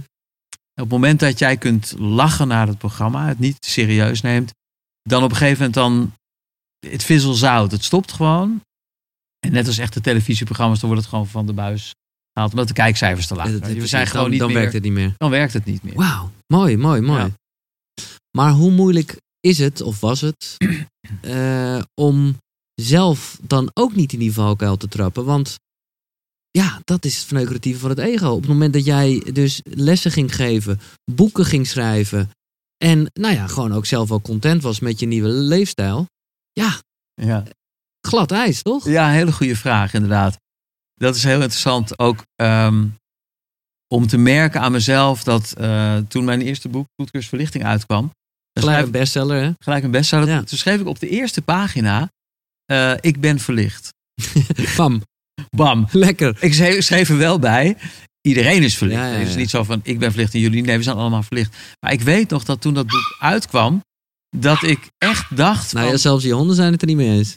Op het moment dat jij kunt lachen naar het programma, het niet serieus neemt, dan op een gegeven moment dan het fizzles out. Het stopt gewoon. En net als echte televisieprogramma's, dan wordt het gewoon van de buis gehaald. Omdat de kijkcijfers te laag Ja, zijn. dat- We precies. zijn gewoon dan, niet dan meer, werkt het niet meer. Dan werkt het niet meer. Wauw, mooi, mooi, mooi. Ja. Maar hoe moeilijk is het, of was het, eh, om zelf dan ook niet in die valkuil te trappen? Want ja, dat is het verneukeratieve van het ego. Op het moment dat jij dus lessen ging geven, boeken ging schrijven en nou ja, gewoon ook zelf wel content was met je nieuwe leefstijl. Ja, Ja. glad ijs, toch? Ja, een hele goede vraag, inderdaad. Dat is heel interessant ook ehm, om te merken aan mezelf dat eh, toen mijn eerste boek, Goedkeurs Verlichting, uitkwam. Gelijk schrijf- een bestseller, hè? gelijk een bestseller. Ja. Toen schreef ik op de eerste pagina, eh, ik ben verlicht. Bam, Bam. lekker. Ik schreef, schreef er wel bij, iedereen is verlicht. Ja, ja, Het is niet zo van, ik ben verlicht en jullie, nee, we zijn allemaal verlicht. Maar ik weet nog dat toen dat boek uitkwam, dat ik echt dacht Nou van, ja, zelfs die honden zijn het er niet mee eens.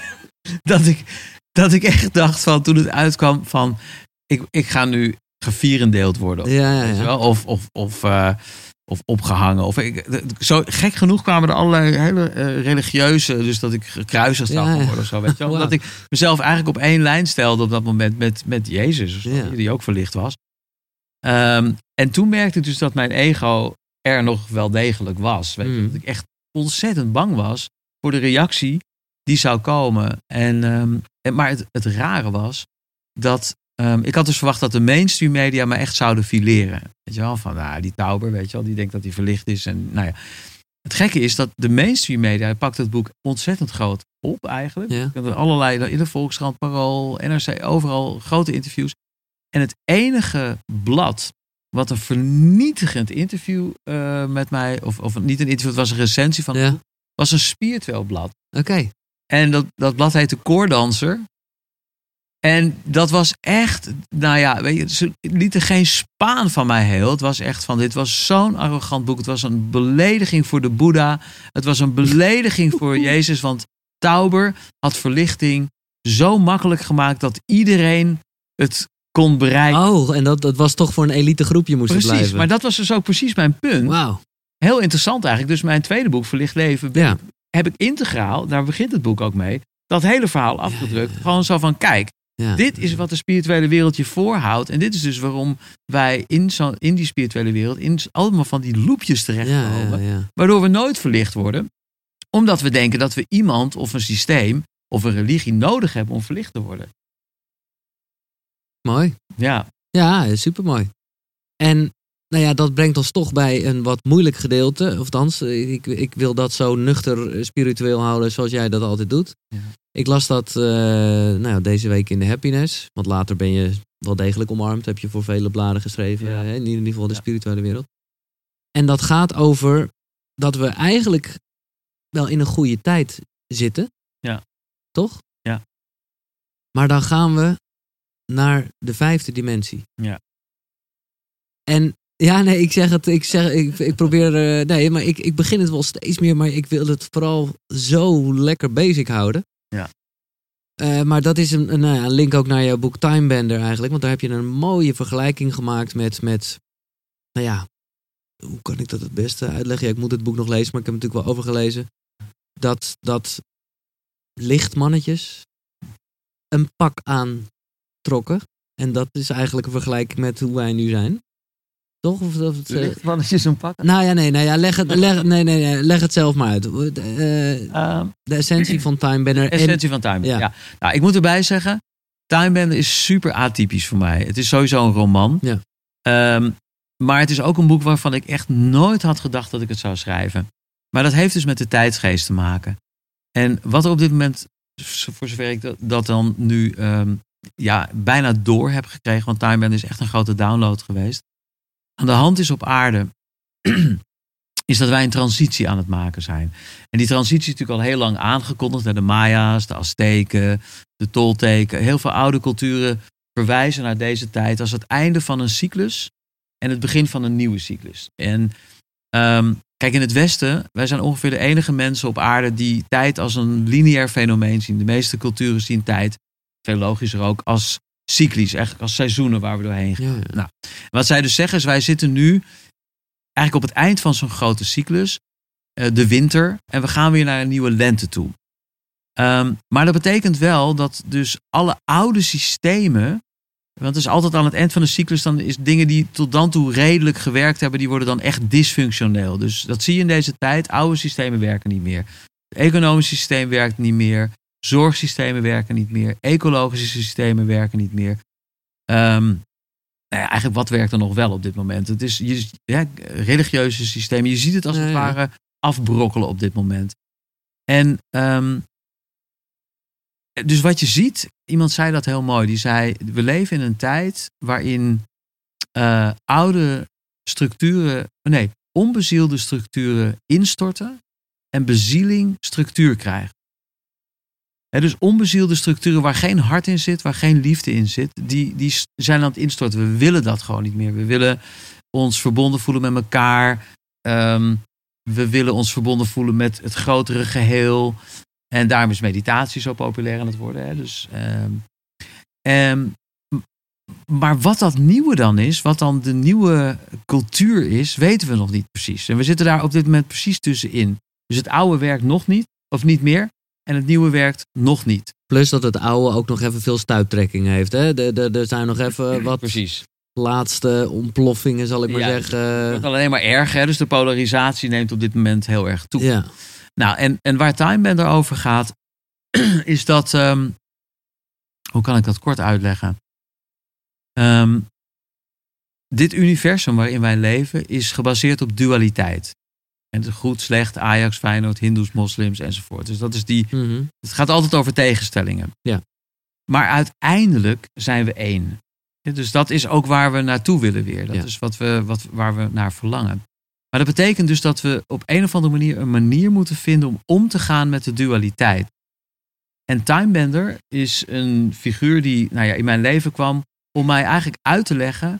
dat, ik, dat ik echt dacht van, toen het uitkwam van, ik, ik ga nu gevierendeeld worden. Ja, ja? Of, of, of, eh, of opgehangen. Of ik, zo, gek genoeg kwamen er allerlei hele eh, religieuze, dus dat ik gekruisigd zou Ja, worden of zo. Weet je. Omdat ik mezelf eigenlijk op één lijn stelde op dat moment met, met Jezus, die ook verlicht was. Ehm, en toen merkte ik dus dat mijn ego er nog wel degelijk was. Weet je? Mm. Dat ik echt ontzettend bang was voor de reactie die zou komen. En, ehm, en, maar het, het rare was dat ehm, ik had dus verwacht dat de mainstream media me echt zouden fileren. Weet je wel, van nou, die Tauber, weet je wel, die denkt dat hij verlicht is. En nou ja. Het gekke is dat de mainstream media pakt het boek ontzettend groot op eigenlijk. Ja. Er allerlei, in de Volkskrant, Parool, NRC, overal grote interviews. En het enige blad wat een vernietigend interview eh, met mij, of, of niet een interview, het was een recensie van Ja. was een spiritueel blad. Oké. En dat, dat blad heette Koordanser. En dat was echt, nou ja, weet je, ze lieten geen spaan van mij heel. Het was echt van, dit was zo'n arrogant boek. Het was een belediging voor de Boeddha. Het was een belediging voor Jezus. Want Tauber had verlichting zo makkelijk gemaakt dat iedereen het kon bereiken. Oh, en dat, dat was toch voor een elite groepje moest precies, blijven. maar dat was dus ook precies mijn punt. Wauw. Heel interessant eigenlijk. Dus mijn tweede boek, Verlicht Leven, Ja. Heb ik integraal, daar begint het boek ook mee, dat hele verhaal afgedrukt. Gewoon zo van, kijk, Ja. dit is wat de spirituele wereld je voorhoudt. En dit is dus waarom wij in, zo, in die spirituele wereld in allemaal van die loepjes terechtkomen. ja, ja. Waardoor we nooit verlicht worden. Omdat we denken dat we iemand of een systeem of een religie nodig hebben om verlicht te worden. Mooi. Ja, Ja, supermooi. En nou ja, dat brengt ons toch bij een wat moeilijk gedeelte. Of althans, eh, ik, ik wil dat zo nuchter eh, spiritueel houden zoals jij dat altijd doet. Ja. Ik las dat eh, nou, ja, deze week in de Happiness. Want later ben je wel degelijk omarmd. Heb je voor vele bladen geschreven. Ja. hè, in ieder geval de Ja. spirituele wereld. En dat gaat over dat we eigenlijk wel in een goede tijd zitten. Ja. Toch? Ja. Maar dan gaan we naar de vijfde dimensie. Ja. En ja, nee, ik zeg het, ik, zeg, ik, ik probeer, eh, nee, maar ik, ik begin het wel steeds meer, maar ik wil het vooral zo lekker basic houden. Ja. Eh, maar dat is een, een, nou ja, een link ook naar jouw boek Time Bender eigenlijk, want daar heb je een mooie vergelijking gemaakt met, met nou ja, hoe kan ik dat het beste uitleggen? Ja, ik moet het boek nog lezen, maar ik heb het natuurlijk wel overgelezen. Dat, dat lichtmannetjes een pak aantrokken. En dat is eigenlijk een vergelijking met hoe wij nu zijn. Toch? Of, of het, eh, lichtmannetjes een pak. nou ja, nee, nou ja, leg, het, leg, nee, nee, nee, leg het zelf maar uit. Eh, de essentie van Time Banner. En, Essentie van Time Ja. Ja. Nou, ik moet erbij zeggen, Time Bender is super atypisch voor mij. Het is sowieso een roman. Ja. Ehm, maar het is ook een boek waarvan ik echt nooit had gedacht dat ik het zou schrijven. Maar dat heeft dus met de tijdsgeest te maken. En wat er op dit moment, voor zover ik dat, dat dan nu ehm, ja, bijna door heb gekregen, want Time Bender is echt een grote download geweest. Aan de hand is op aarde, is dat wij een transitie aan het maken zijn. En die transitie is natuurlijk al heel lang aangekondigd. De Maya's, de Azteken, de Tolteken. Heel veel oude culturen verwijzen naar deze tijd als het einde van een cyclus en het begin van een nieuwe cyclus. En ehm, kijk, in het Westen, wij zijn ongeveer de enige mensen op aarde die tijd als een lineair fenomeen zien. De meeste culturen zien tijd, veel logischer ook, als cyclisch, eigenlijk als seizoenen waar we doorheen gaan. ja, ja. Wat zij dus zeggen is, wij zitten nu eigenlijk op het eind van zo'n grote cyclus, eh, de winter, en we gaan weer naar een nieuwe lente toe. Ehm, maar dat betekent wel dat dus alle oude systemen, want het is altijd aan het eind van de cyclus, dan is dingen die tot dan toe redelijk gewerkt hebben, die worden dan echt dysfunctioneel. Dus dat zie je in deze tijd, oude systemen werken niet meer. Het economische systeem werkt niet meer, zorgsystemen werken niet meer, ecologische systemen werken niet meer. Ehm, nou ja, eigenlijk wat werkt er nog wel op dit moment? Het is je, ja, religieuze systemen. Je ziet het als het ware afbrokkelen op dit moment. En ehm, dus wat je ziet, iemand zei dat heel mooi. Die zei: We leven in een tijd waarin eh, oude structuren, nee, onbezielde structuren instorten en bezieling structuur krijgt. Dus onbezielde structuren waar geen hart in zit, waar geen liefde in zit, die, die zijn aan het instorten. We willen dat gewoon niet meer. We willen ons verbonden voelen met elkaar. Ehm, we willen ons verbonden voelen met het grotere geheel. En daarom is meditatie zo populair aan het worden. Dus, ehm, ehm, maar wat dat nieuwe dan is, wat dan de nieuwe cultuur is, weten we nog niet precies. En we zitten daar op dit moment precies tussenin. Dus het oude werkt nog niet, of niet meer. En het nieuwe werkt nog niet. Plus dat het oude ook nog even veel stuiptrekking heeft. Hè? De- de- Er zijn nog even wat Precies. laatste ontploffingen, zal ik maar Ja, zeggen. Het wordt alleen maar erger. Hè? Dus de polarisatie neemt op dit moment heel erg toe. Ja, Nou, en, en waar Time Bender over gaat, is dat. ehm, hoe kan ik dat kort uitleggen? Ehm, dit universum waarin wij leven is gebaseerd op dualiteit. En het goed, slecht, Ajax, Feyenoord, Hindoes, moslims enzovoort. Dus dat is die. mhm. Het gaat altijd over tegenstellingen. Ja. Maar uiteindelijk zijn we één. Dus dat is ook waar we naartoe willen weer. Dat Ja. is wat we, wat, waar we naar verlangen. Maar dat betekent dus dat we op een of andere manier een manier moeten vinden om om te gaan met de dualiteit. En Timebender is een figuur die nou ja, in mijn leven kwam om mij eigenlijk uit te leggen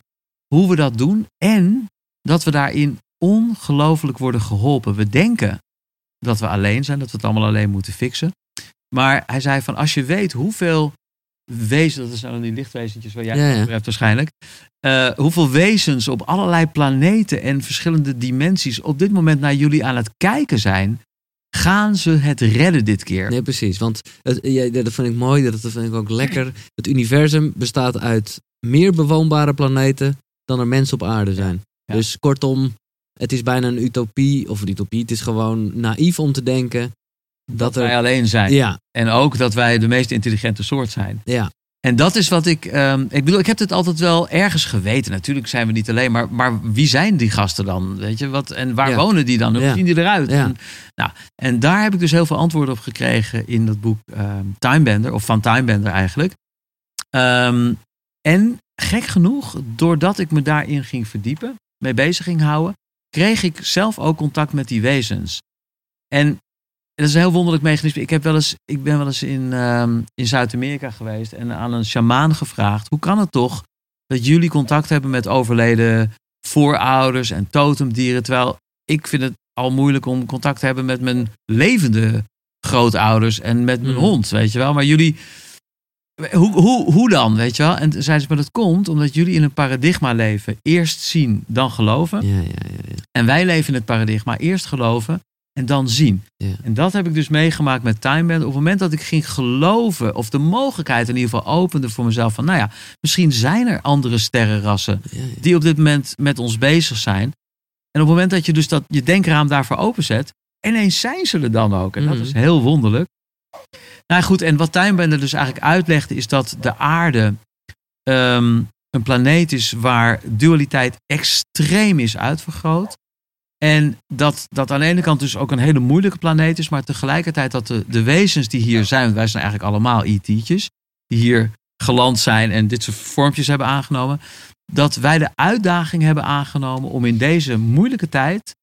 hoe we dat doen en dat we daarin ongelooflijk worden geholpen. We denken dat we alleen zijn, dat we het allemaal alleen moeten fixen. Maar hij zei van als je weet hoeveel wezens, dat zijn dan die lichtwezentjes waar jij Ja, het ja. over hebt waarschijnlijk. eh, hoeveel wezens op allerlei planeten en verschillende dimensies op dit moment naar jullie aan het kijken zijn. Gaan ze het redden dit keer? Nee, precies. Want het, ja, dat vind ik mooi, dat vind ik ook lekker. Het universum bestaat uit meer bewoonbare planeten dan er mensen op aarde zijn. Dus kortom, het is bijna een utopie, of een utopie, het is gewoon naïef om te denken dat, wij er... alleen zijn. Ja, En ook dat wij de meest intelligente soort zijn. ja, En dat is wat ik. ehm, ik bedoel, ik heb het altijd wel ergens geweten. Natuurlijk zijn we niet alleen, maar, maar wie zijn die gasten dan? Weet je wat? En waar Ja. wonen die dan? Hoe Ja. zien die eruit? Ja. En, nou, en daar heb ik dus heel veel antwoorden op gekregen in dat boek ehm Timebender, of van Timebender eigenlijk. Ehm, en gek genoeg, doordat ik me daarin ging verdiepen, mee bezig ging houden, kreeg ik zelf ook contact met die wezens. En dat is een heel wonderlijk mechanisme. Ik, heb wel eens, ik ben wel eens in, ehm, in Zuid-Amerika geweest en aan een sjamaan gevraagd: hoe kan het toch dat jullie contact hebben met overleden voorouders en totemdieren? Terwijl ik vind het al moeilijk om contact te hebben met mijn levende grootouders en met mijn Mm. hond, weet je wel. Maar jullie, hoe, hoe, hoe dan, weet je wel? En toen zei ze, maar dat komt omdat jullie in een paradigma leven. Eerst zien, dan geloven. ja, ja, ja, ja. En wij leven in het paradigma eerst geloven en dan zien. En dat heb ik dus meegemaakt met Timeband. Op het moment dat ik ging geloven, of de mogelijkheid in ieder geval opende voor mezelf van, nou ja, misschien zijn er andere sterrenrassen die op dit moment met ons bezig zijn. En op het moment dat je dus dat je denkraam daarvoor openzet, ineens zijn ze er dan ook. En dat Mhm. is heel wonderlijk. Nou goed, en wat Timebender dus eigenlijk uitlegde, is dat de aarde ehm, een planeet is waar dualiteit extreem is uitvergroot. En dat dat aan de ene kant dus ook een hele moeilijke planeet is, maar tegelijkertijd dat de, de wezens die hier zijn, want wij zijn eigenlijk allemaal IT'tjes, die hier geland zijn en dit soort vormpjes hebben aangenomen, dat wij de uitdaging hebben aangenomen om in deze moeilijke tijd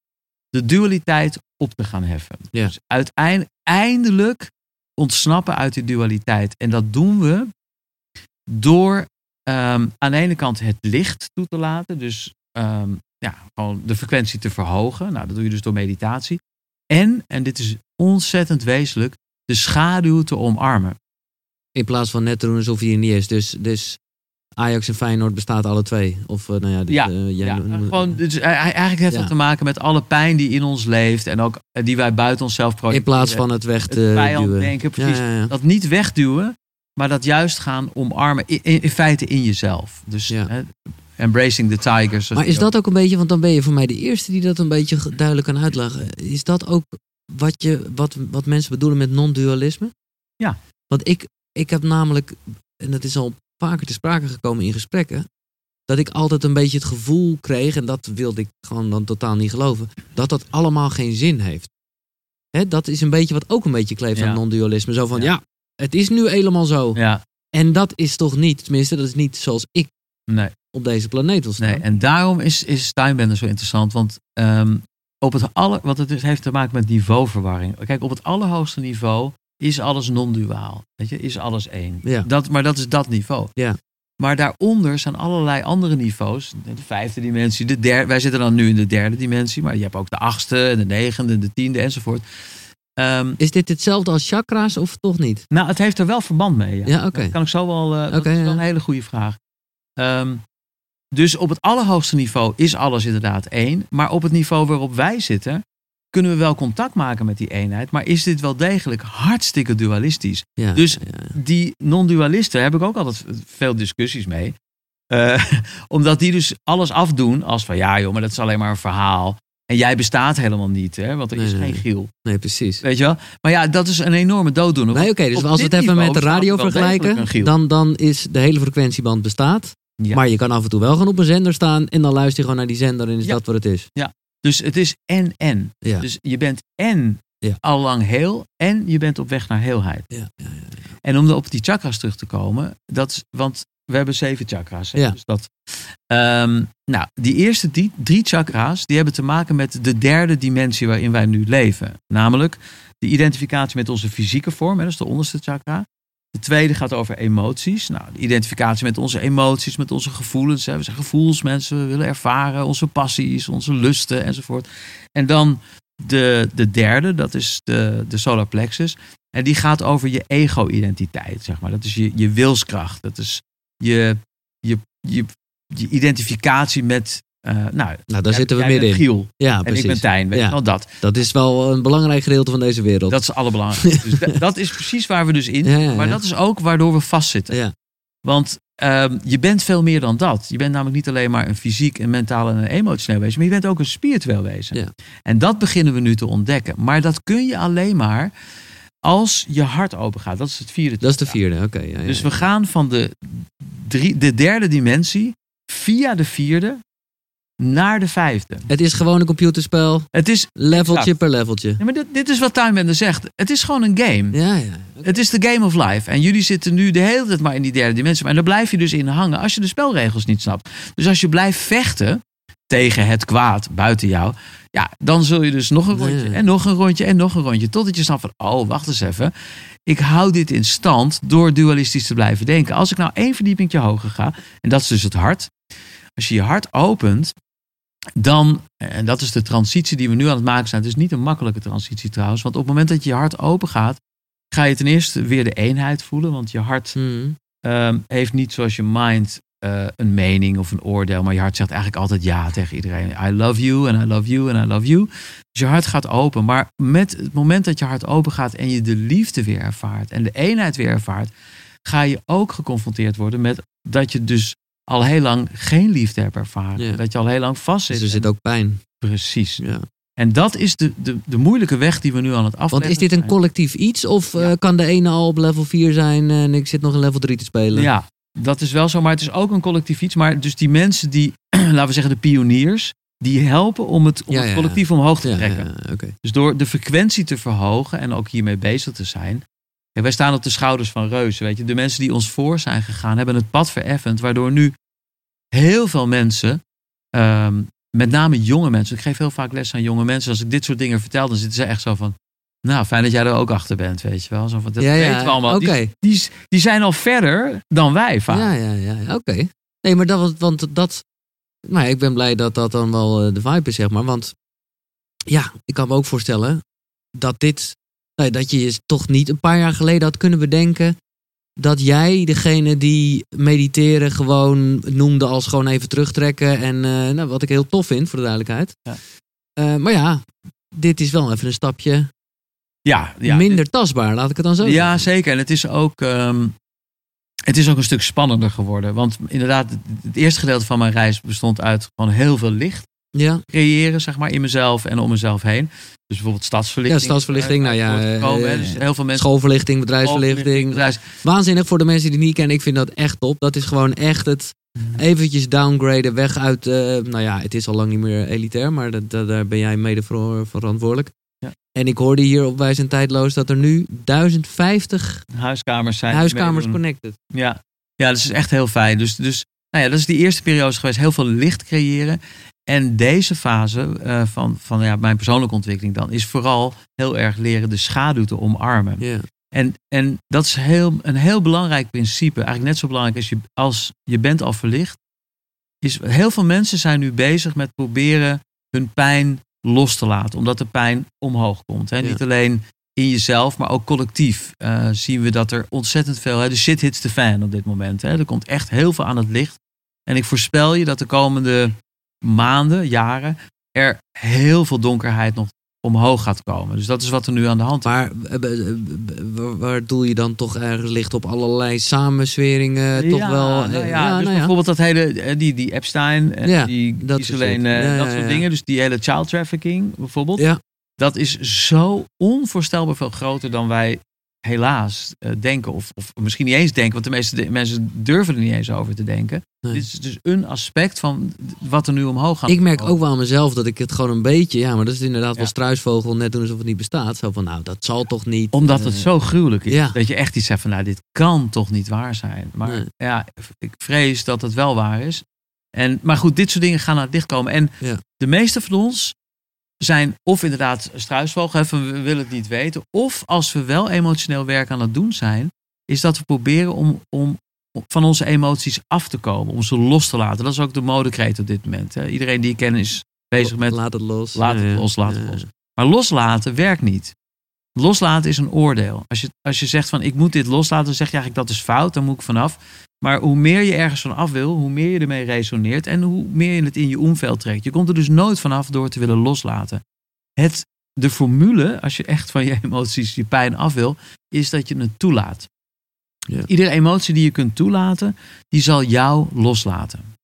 de dualiteit op te gaan heffen. Ja. Dus uiteindelijk eindelijk ontsnappen uit die dualiteit. En dat doen we door ehm, aan de ene kant het licht toe te laten. Dus ehm, ja, gewoon de frequentie te verhogen. Nou, dat doe je dus door meditatie. En, en dit is ontzettend wezenlijk, de schaduw te omarmen. In plaats van net te doen alsof hij er niet is. Dus, dus Ajax en Feyenoord bestaat alle twee. Of eh, nou ja, Ja, eh, jij Ja, gewoon, dus hij- hij- eigenlijk heeft dat te maken met alle pijn die in ons leeft. En ook eh, die wij buiten onszelf in projecteren. plaats van het weg te duwen. denken, precies. Dat niet wegduwen, maar dat juist gaan omarmen. In, in, in feite in jezelf. Dus Ja. hè, embracing the tigers. Maar is dat ook een beetje, want dan ben je voor mij de eerste die dat een beetje duidelijk kan uitleggen. Is dat ook wat, je, wat, wat mensen bedoelen met non-dualisme? Ja. Want ik, ik heb namelijk, en dat is al vaker te sprake gekomen in gesprekken, dat ik altijd een beetje het gevoel kreeg, en dat wilde ik gewoon dan totaal niet geloven, dat dat allemaal geen zin heeft. Hè, dat is een beetje wat ook een beetje kleeft Ja. aan non-dualisme. Zo van, Ja. ja. het is nu helemaal zo. Ja, En dat is toch niet, tenminste, dat is niet zoals ik nee. op deze planeet wil staan. nee. En daarom is, is Timebender zo interessant. Want ehm, op het aller, wat het dus heeft te maken met niveauverwarring. Kijk, op het allerhoogste niveau is alles non-duaal. Weet je, is alles één. Ja. Dat, maar dat is dat niveau. Ja. Maar daaronder zijn allerlei andere niveaus. De vijfde dimensie, de derde. Wij zitten dan nu in de derde dimensie. Maar je hebt ook de achtste, de negende, de tiende enzovoort. Ehm, Is dit hetzelfde als chakra's of toch niet? nou, het heeft er wel verband mee. Ja, Ja. Dat kan ik zo wel. eh, dat is wel ja. een hele goede vraag. Ehm, dus op het allerhoogste niveau is alles inderdaad één. Maar op het niveau waarop wij zitten, kunnen we wel contact maken met die eenheid. Maar is dit wel degelijk hartstikke dualistisch? Ja, Dus- ja, ja. Die non-dualisten heb ik ook altijd veel discussies mee. Eh, omdat die dus alles afdoen als van ja joh, maar dat is alleen maar een verhaal. En jij bestaat helemaal niet, hè? want er Nee, is nee, geen. Giel. Nee, precies. Weet je wel? Maar ja, dat is een enorme dooddoener. Nee, oké, dus als we het even met de radio er vergelijken, dan, dan is de hele frequentieband bestaat. Ja. Maar je kan af en toe wel gewoon op een zender staan en dan luister je gewoon naar die zender en is Ja. dat wat het is. Dus het is en en. Ja. Dus je bent en Ja. al lang heel en je bent op weg naar heelheid. Ja, ja, ja. En om op die chakras terug te komen, dat is, want we hebben zeven chakra's. hè. Ja. Dus dat, Ehm, nou, die eerste die, drie chakra's, die hebben te maken met de derde dimensie waarin wij nu leven. Namelijk de identificatie met onze fysieke vorm, hè, dat is de onderste chakra. De tweede gaat over emoties. Nou, de identificatie met onze emoties, met onze gevoelens. Hè. We zijn gevoelsmensen, we willen ervaren onze passies, onze lusten enzovoort. En dan de, de derde, dat is de, de solar plexus. En die gaat over je ego-identiteit, zeg maar. Dat is je, je wilskracht. Dat is je, je, je, je identificatie met... eh, nou, Nou, daar jij- zitten we jij bent middenin. Giel Ja, en precies. ik ben Tijn, weet Ja. wel dat. Dat is wel een belangrijk gedeelte van deze wereld. Dat is het allerbelangrijkste. dus da- dat is precies waar we dus in Ja, ja, ja. Maar dat is ook waardoor we vastzitten. Ja. Want ehm, je bent veel meer dan dat. Je bent namelijk niet alleen maar een fysiek, een mentaal en een emotioneel wezen. Maar je bent ook een spiritueel wezen. En dat beginnen we nu te ontdekken. Maar dat kun je alleen maar als je hart open gaat. Dat is het vierde. Dat is de vierde, oké. Dus we gaan van de, drie, de derde dimensie via de vierde naar de vijfde. Het is gewoon een computerspel, Het is, leveltje per leveltje. ja, maar dit, dit is wat Time Bender zegt. Het is gewoon een game. Ja, ja. Het is de game of life. En jullie zitten nu de hele tijd maar in die derde dimensie. Maar daar blijf je dus in hangen als je de spelregels niet snapt. Dus als je blijft vechten tegen het kwaad buiten jou. Ja, dan zul je dus nog een Nee. rondje en nog een rondje en nog een rondje. Totdat je snapt van, oh, wacht eens even. Ik hou dit in stand door dualistisch te blijven denken. Als ik nou één verdiepingje hoger ga, en dat is dus het hart. Als je je hart opent, dan, en dat is de transitie die we nu aan het maken zijn. Het is niet een makkelijke transitie trouwens. Want op het moment dat je hart open gaat, ga je ten eerste weer de eenheid voelen. Want je hart Hmm. ehm, heeft niet zoals je mind eh, een mening of een oordeel. Maar je hart zegt eigenlijk altijd ja tegen iedereen. I love you and I love you and I love you. Dus je hart gaat open. Maar met het moment dat je hart open gaat en je de liefde weer ervaart en de eenheid weer ervaart, ga je ook geconfronteerd worden met dat je dus al heel lang geen liefde hebt ervaren. Ja. Dat je al heel lang vast zit. Dus er zit ook pijn. Precies. Ja. En dat is de, de, de moeilijke weg die we nu aan het afleggen Want is dit een collectief iets? Of eh, kan de ene al op level 4 zijn en ik zit nog in level 3 te spelen? Ja, dat is wel zo. Maar het is ook een collectief iets. Maar dus die mensen die, laten we zeggen de pioniers, die helpen om het, om Ja, het collectief omhoog te trekken. ja, oké. Dus door de frequentie te verhogen en ook hiermee bezig te zijn. Kijk, wij staan op de schouders van reuzen. Weet je. De mensen die ons voor zijn gegaan hebben het pad vereffend. Waardoor nu heel veel mensen, ehm, met name jonge mensen. Ik geef heel vaak les aan jonge mensen. Als ik dit soort dingen vertel, dan zitten ze echt zo van... Nou, fijn dat jij er ook achter bent, weet je wel. Zo van, dat ja, we allemaal. Die, die, die zijn al verder dan wij vaak. Ja, ja, ja. Oké. Nee, maar dat, was- want dat. Nou, ik ben blij dat dat dan wel eh, de vibe is, zeg maar. Want ja, ik kan me ook voorstellen dat dit. dat je je toch niet een paar jaar geleden had kunnen bedenken. Dat jij degene die mediteren gewoon noemde als gewoon even terugtrekken. En eh, nou, wat ik heel tof vind, voor de duidelijkheid. Ja. Eh, maar ja, dit is wel even een stapje Ja, ja. minder tastbaar, laat ik het dan zo Ja, zeggen. zeker. En het is ook. ehm, het is ook een stuk spannender geworden. Want inderdaad, het eerste gedeelte van mijn reis bestond uit gewoon heel veel licht Ja, creëren, zeg maar, in mezelf en om mezelf heen. Dus bijvoorbeeld stadsverlichting. Ja, stadsverlichting, nou ja, hè. eh, Dus heel veel mensen. schoolverlichting, bedrijfsverlichting. bedrijfs- Waanzinnig voor de mensen die het niet kennen. Ik vind dat echt top. Dat is gewoon echt het eventjes downgraden weg uit... eh, nou ja, het is al lang niet meer elitair, maar dat, dat- daar ben jij mede voor verantwoordelijk. Ja. En ik hoorde hier op Wij zijn tijdloos dat er nu 1050 Huiskamers zijn. huiskamers connected. Ja. ja, dat is echt heel fijn. Dus, dus nou ja, dat is die eerste periode geweest. Heel veel licht creëren. En deze fase eh, van, van ja, mijn persoonlijke ontwikkeling dan is vooral heel erg leren de schaduw te omarmen. En, en dat is heel, een heel belangrijk principe. Eigenlijk net zo belangrijk als je, als je bent al verlicht. Is, heel veel mensen zijn nu bezig met proberen hun pijn los te laten. Omdat de pijn omhoog komt. Hè? Niet alleen in jezelf, maar ook collectief eh, zien we dat er ontzettend veel... Hè? De shit hits the fan op dit moment. Hè? Er komt echt heel veel aan het licht. En ik voorspel je dat de komende maanden, jaren... er heel veel donkerheid nog omhoog gaat komen. Dus dat is wat er nu aan de hand is. Maar eh, eh, eh, waar, doel je dan toch ergens licht op allerlei samensweringen? toch wel. nou ja, dus nou bijvoorbeeld dat hele, die, die Epstein, en Ja, die dat ja, dat ja, soort ja. dingen. Dus die hele child trafficking bijvoorbeeld. Ja. Dat is zo onvoorstelbaar veel groter dan wij helaas uh, denken. Of, of misschien niet eens denken, want de meeste de, mensen durven er niet eens over te denken. Nee. Dit is dus een aspect van wat er nu omhoog gaat. Ik merk ook wel aan mezelf dat ik het gewoon een beetje, ja, maar dat is inderdaad Ja. wel struisvogel, net doen alsof het niet bestaat. Zo van, nou, dat zal toch niet. Omdat het eh, zo gruwelijk is. ja. Dat je echt iets zegt van, nou, dit kan toch niet waar zijn. Maar Nee. ja, ik vrees dat het wel waar is. En, maar goed, dit soort dingen gaan naar het licht komen. En Ja. de meeste van ons zijn of inderdaad struisvogel, van we willen het niet weten. Of als we wel emotioneel werk aan het doen zijn, is dat we proberen om, om van onze emoties af te komen. Om ze los te laten. Dat is ook de modekreet op dit moment. Hè. Iedereen die ik ken is bezig met Laat het los. Laat het los, laat het los. Maar loslaten werkt niet. Loslaten is een oordeel. Als je, als je zegt van ik moet dit loslaten, dan zeg je eigenlijk dat is fout, dan moet ik vanaf. Maar hoe meer je ergens van af wil, hoe meer je ermee resoneert en hoe meer je het in je omveld trekt. Je komt er dus nooit vanaf door te willen loslaten. Het, de formule, als je echt van je emoties je pijn af wil, is dat je het toelaat. Ja. Iedere emotie die je kunt toelaten, die zal jou loslaten.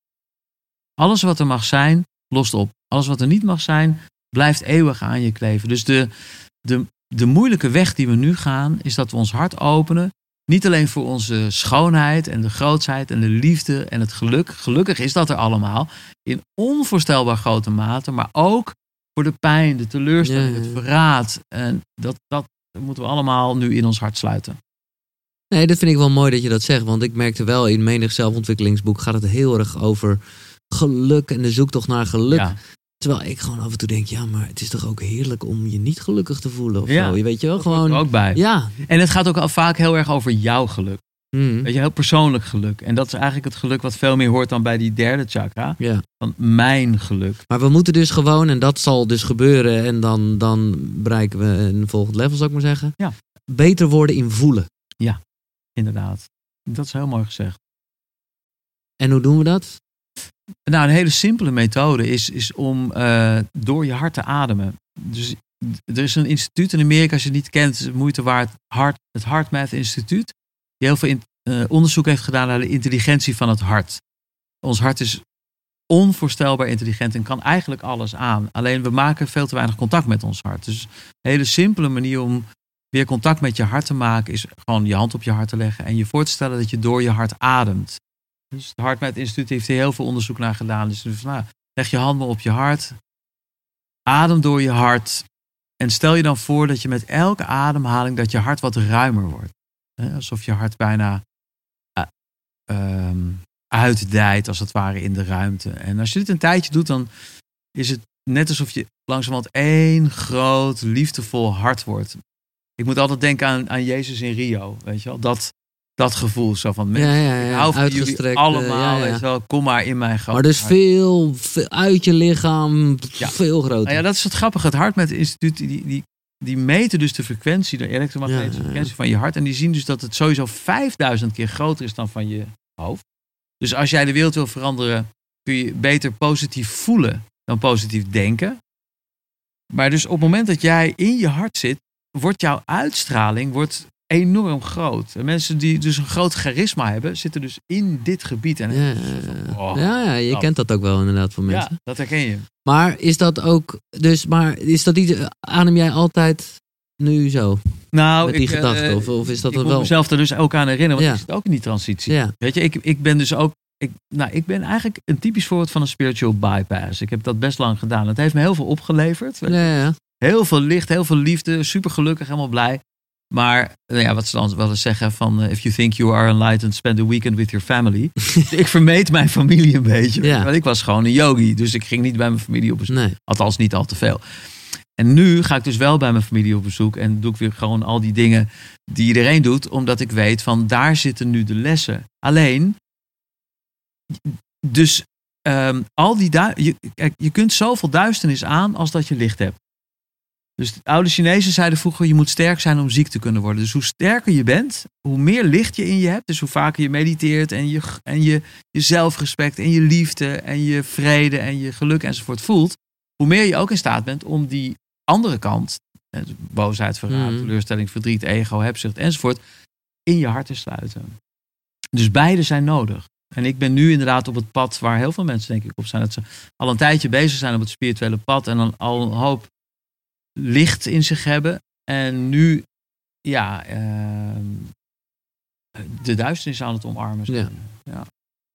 Alles wat er mag zijn, lost op. Alles wat er niet mag zijn, blijft eeuwig aan je kleven. Dus de, de, de moeilijke weg die we nu gaan, is dat we ons hart openen. Niet alleen voor onze schoonheid en de grootsheid en de liefde en het geluk. Gelukkig is dat er allemaal. In onvoorstelbaar grote mate. Maar ook voor de pijn, de teleurstelling, Ja, ja, het verraad. En dat, dat moeten we allemaal nu in ons hart sluiten. Nee, dat vind ik wel mooi dat je dat zegt. Want ik merkte wel in menig zelfontwikkelingsboek gaat het heel erg over geluk en de zoektocht naar geluk. Ja. Terwijl ik gewoon af en toe denk, ja, maar het is toch ook heerlijk om je niet gelukkig te voelen of Ja. zo. Je weet je wel, gewoon. ook bij. Ja. En het gaat ook al vaak heel erg over jouw geluk. Hmm. Weet je, heel persoonlijk geluk. En dat is eigenlijk het geluk wat veel meer hoort dan bij die derde chakra. ja. Van mijn geluk. Maar we moeten dus gewoon, en dat zal dus gebeuren, en dan, dan bereiken we een volgend level, zou ik maar zeggen. Ja. Beter worden in voelen. Inderdaad. Dat is heel mooi gezegd. En hoe doen we dat? Nou, een hele simpele methode is, is om eh, door je hart te ademen. Dus er is een instituut in Amerika, als je het niet kent, het moeite waard. Hart, het HeartMath Instituut. Die heel veel eh, onderzoek heeft gedaan naar de intelligentie van het hart. Ons hart is onvoorstelbaar intelligent en kan eigenlijk alles aan. Alleen we maken veel te weinig contact met ons hart. Dus een hele simpele manier om weer contact met je hart te maken is gewoon je hand op je hart te leggen en je voor te stellen dat je door je hart ademt. Dus het HeartMath Instituut heeft hier heel veel onderzoek naar gedaan. Dus nou, leg je handen op je hart, adem door je hart en stel je dan voor dat je met elke ademhaling dat je hart wat ruimer wordt. Alsof je hart bijna ehm, uitdijt als het ware in de ruimte. En als je dit een tijdje doet, dan is het net alsof je langzamerhand één groot liefdevol hart wordt. Ik moet altijd denken aan, aan Jezus in Rio, weet je wel. Dat, dat gevoel zo van, Ja, ja, ja. ik hou van jullie Uitgestrekt, eh, allemaal, ja, ja. wel. Kom maar in mijn grote Maar dus veel, veel uit je lichaam, Ja. veel groter. Nou ja, dat is het grappige. Het hart met het instituut, die, die, die meten dus de frequentie, de elektromagnetische Ja, ja, ja. frequentie van je hart. En die zien dus dat het sowieso 5000 keer groter is dan van je hoofd. Dus als jij de wereld wil veranderen, kun je beter positief voelen dan positief denken. Maar dus op het moment dat jij in je hart zit, wordt jouw uitstraling wordt enorm groot. En mensen die dus een groot charisma hebben, zitten dus in dit gebied. En ja, ja. Oh, ja, ja, je dat. kent dat ook wel inderdaad van mensen. ja, dat herken je. Maar is dat ook, dus, maar is dat iets, adem jij altijd nu zo, Nou, met die ik, eh, gedachte? Of, of is dat ik er moet wel? mezelf er dus ook aan herinneren, want Ja. ik zit ook in die transitie. Ja, Weet je, ik, ik ben dus ook, ik, nou, ik ben eigenlijk een typisch voorbeeld van een spiritual bypass. Ik heb dat best lang gedaan. Het heeft me heel veel opgeleverd. ja. Heel veel licht, heel veel liefde, super gelukkig, helemaal blij. Maar nou ja, wat ze dan wel eens zeggen van, eh, if you think you are enlightened, spend a weekend with your family. Dus ik vermeed mijn familie een beetje. Ja. Want ik was gewoon een yogi, dus ik ging niet bij mijn familie op bezoek. Nee. Althans, niet al te veel. En nu ga ik dus wel bij mijn familie op bezoek en doe ik weer gewoon al die dingen die iedereen doet, omdat ik weet van daar zitten nu de lessen. Alleen, dus ehm, al die je, kijk, je kunt zoveel duisternis aan als dat je licht hebt. Dus de oude Chinezen zeiden vroeger, je moet sterk zijn om ziek te kunnen worden. Dus hoe sterker je bent, hoe meer licht je in je hebt. Dus hoe vaker je mediteert en je, en je, je zelfrespect en je liefde en je vrede en je geluk enzovoort voelt. Hoe meer je ook in staat bent om die andere kant, eh, boosheid, verraad, Mhm. teleurstelling, verdriet, ego, hebzucht enzovoort, in je hart te sluiten. Dus beide zijn nodig. En ik ben nu inderdaad op het pad waar heel veel mensen denk ik op zijn. Dat ze al een tijdje bezig zijn op het spirituele pad en dan al een hoop licht in zich hebben. En nu ja, ehm, de duisternis aan het omarmen. zijn. Ja.